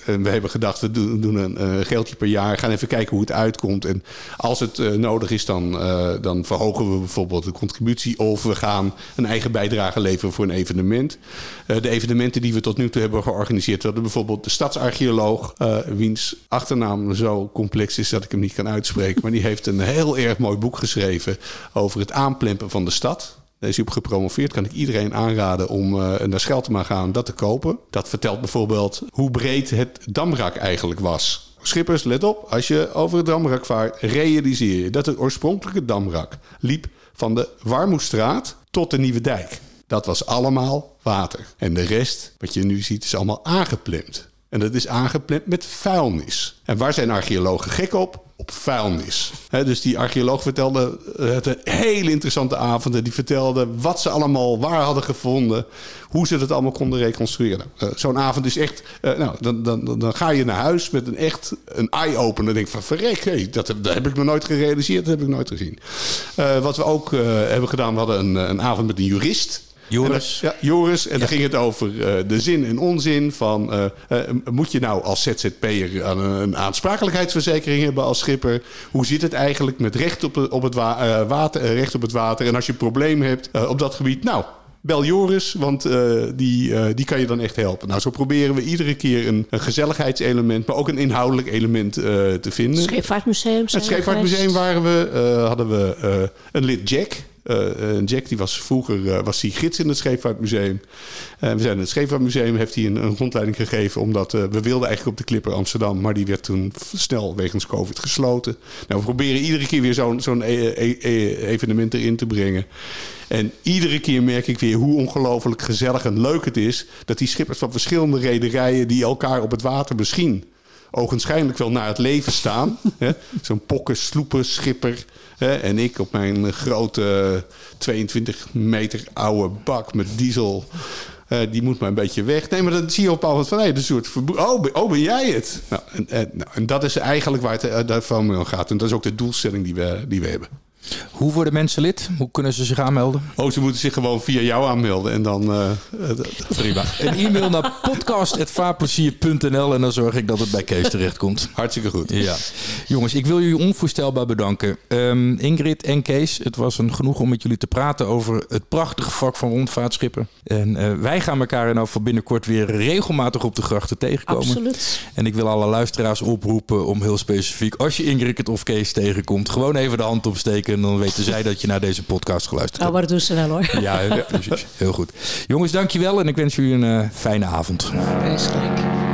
we hebben gedacht, we doen, doen een geldje per jaar, gaan even kijken hoe het uitkomt. En als het nodig is, dan, dan verhogen we bijvoorbeeld de contributie of we gaan een eigen bijdrage leveren voor een evenement. de evenementen die we tot nu toe hebben georganiseerd, we hadden bijvoorbeeld de stadsarcheoloog, wiens achternaam zo complex is dat ik hem niet kan uitspreken, maar die heeft een heel erg mooi boek geschreven over het aanplempen van de stad. Daar is hij op gepromoveerd. Kan ik iedereen aanraden om uh, naar Scheltema gaan dat te kopen. Dat vertelt bijvoorbeeld hoe breed het damrak eigenlijk was. Schippers, let op. Als je over het damrak vaart, realiseer je dat het oorspronkelijke damrak liep van de Warmoestraat tot de Nieuwe Dijk. Dat was allemaal water. En de rest, wat je nu ziet, is allemaal aangeplemd. En dat is aangeplemd met vuilnis. En waar zijn archeologen gek op? Op vuilnis. dus die archeoloog vertelde eh, het een hele interessante avonden. Die vertelde wat ze allemaal waar hadden gevonden. Hoe ze dat allemaal konden reconstrueren. Uh, Zo'n avond is echt... Uh, nou, dan, dan, dan ga je naar huis met een echt een eye-opener. Denk van verrek, dat, heb ik nog nooit gerealiseerd. Dat heb ik nooit gezien. wat we ook hebben gedaan, we hadden een, een avond met een jurist. Joris. En, ja, Joris. En ja. dan ging het over uh, de zin en onzin van... Uh, uh, moet je nou als ZZP'er een, een aansprakelijkheidsverzekering hebben als schipper? Hoe zit het eigenlijk met recht op, op, het, wa water, recht op het water? En als je een probleem hebt op dat gebied... nou, bel Joris, want uh, die, uh, die kan je dan echt helpen. Nou, zo proberen we iedere keer een, een gezelligheidselement, maar ook een inhoudelijk element uh, te vinden. Het Scheepvaartmuseum. Het Scheepvaartmuseum waren we, hadden we een lid Jack. Uh, Jack die was vroeger uh, was die gids in het Scheepvaartmuseum. We zijn in het Scheepvaartmuseum, heeft hij een, rondleiding gegeven... omdat we wilden eigenlijk op de Clipper Amsterdam... maar die werd toen snel wegens COVID gesloten. Nou, we proberen iedere keer weer zo'n zo'n e e e evenement erin te brengen. En iedere keer merk ik weer hoe ongelooflijk gezellig en leuk het is... dat die schippers van verschillende rederijen... die elkaar op het water misschien ogenschijnlijk wel naar het leven staan. Zo'n pokken, sloepen, schipper. En ik op mijn grote 22 meter oude bak met diesel. Uh, die moet maar een beetje weg. Nee, maar dan zie je op een van... Hey, een soort oh, oh, ben jij het? Nou, en, en, nou, dat is eigenlijk waar het uh, daarvan gaat. En dat is ook de doelstelling die we, die we hebben. Hoe worden mensen lid? Hoe kunnen ze zich aanmelden? Oh, ze moeten zich gewoon via jou aanmelden en dan... Uh, Prima. Een e-mail naar podcast.vaarplezier.nl en dan zorg ik dat het bij Kees terechtkomt. Hartstikke goed. Ja. Jongens, ik wil jullie onvoorstelbaar bedanken. Um, Ingrid en Kees, het was een genoeg om met jullie te praten over het prachtige vak van rondvaartschippen. En uh, wij gaan elkaar in van binnenkort weer regelmatig op de grachten tegenkomen. Absoluut. En ik wil alle luisteraars oproepen om heel specifiek, als je Ingrid of Kees tegenkomt, gewoon even de hand opsteken en dan weten zij dat je naar deze podcast geluisterd hebt. Oh, maar dat doen ze wel hoor. Ja, precies. Heel goed. Jongens, dankjewel en ik wens jullie een uh, fijne avond. Wees gelijk.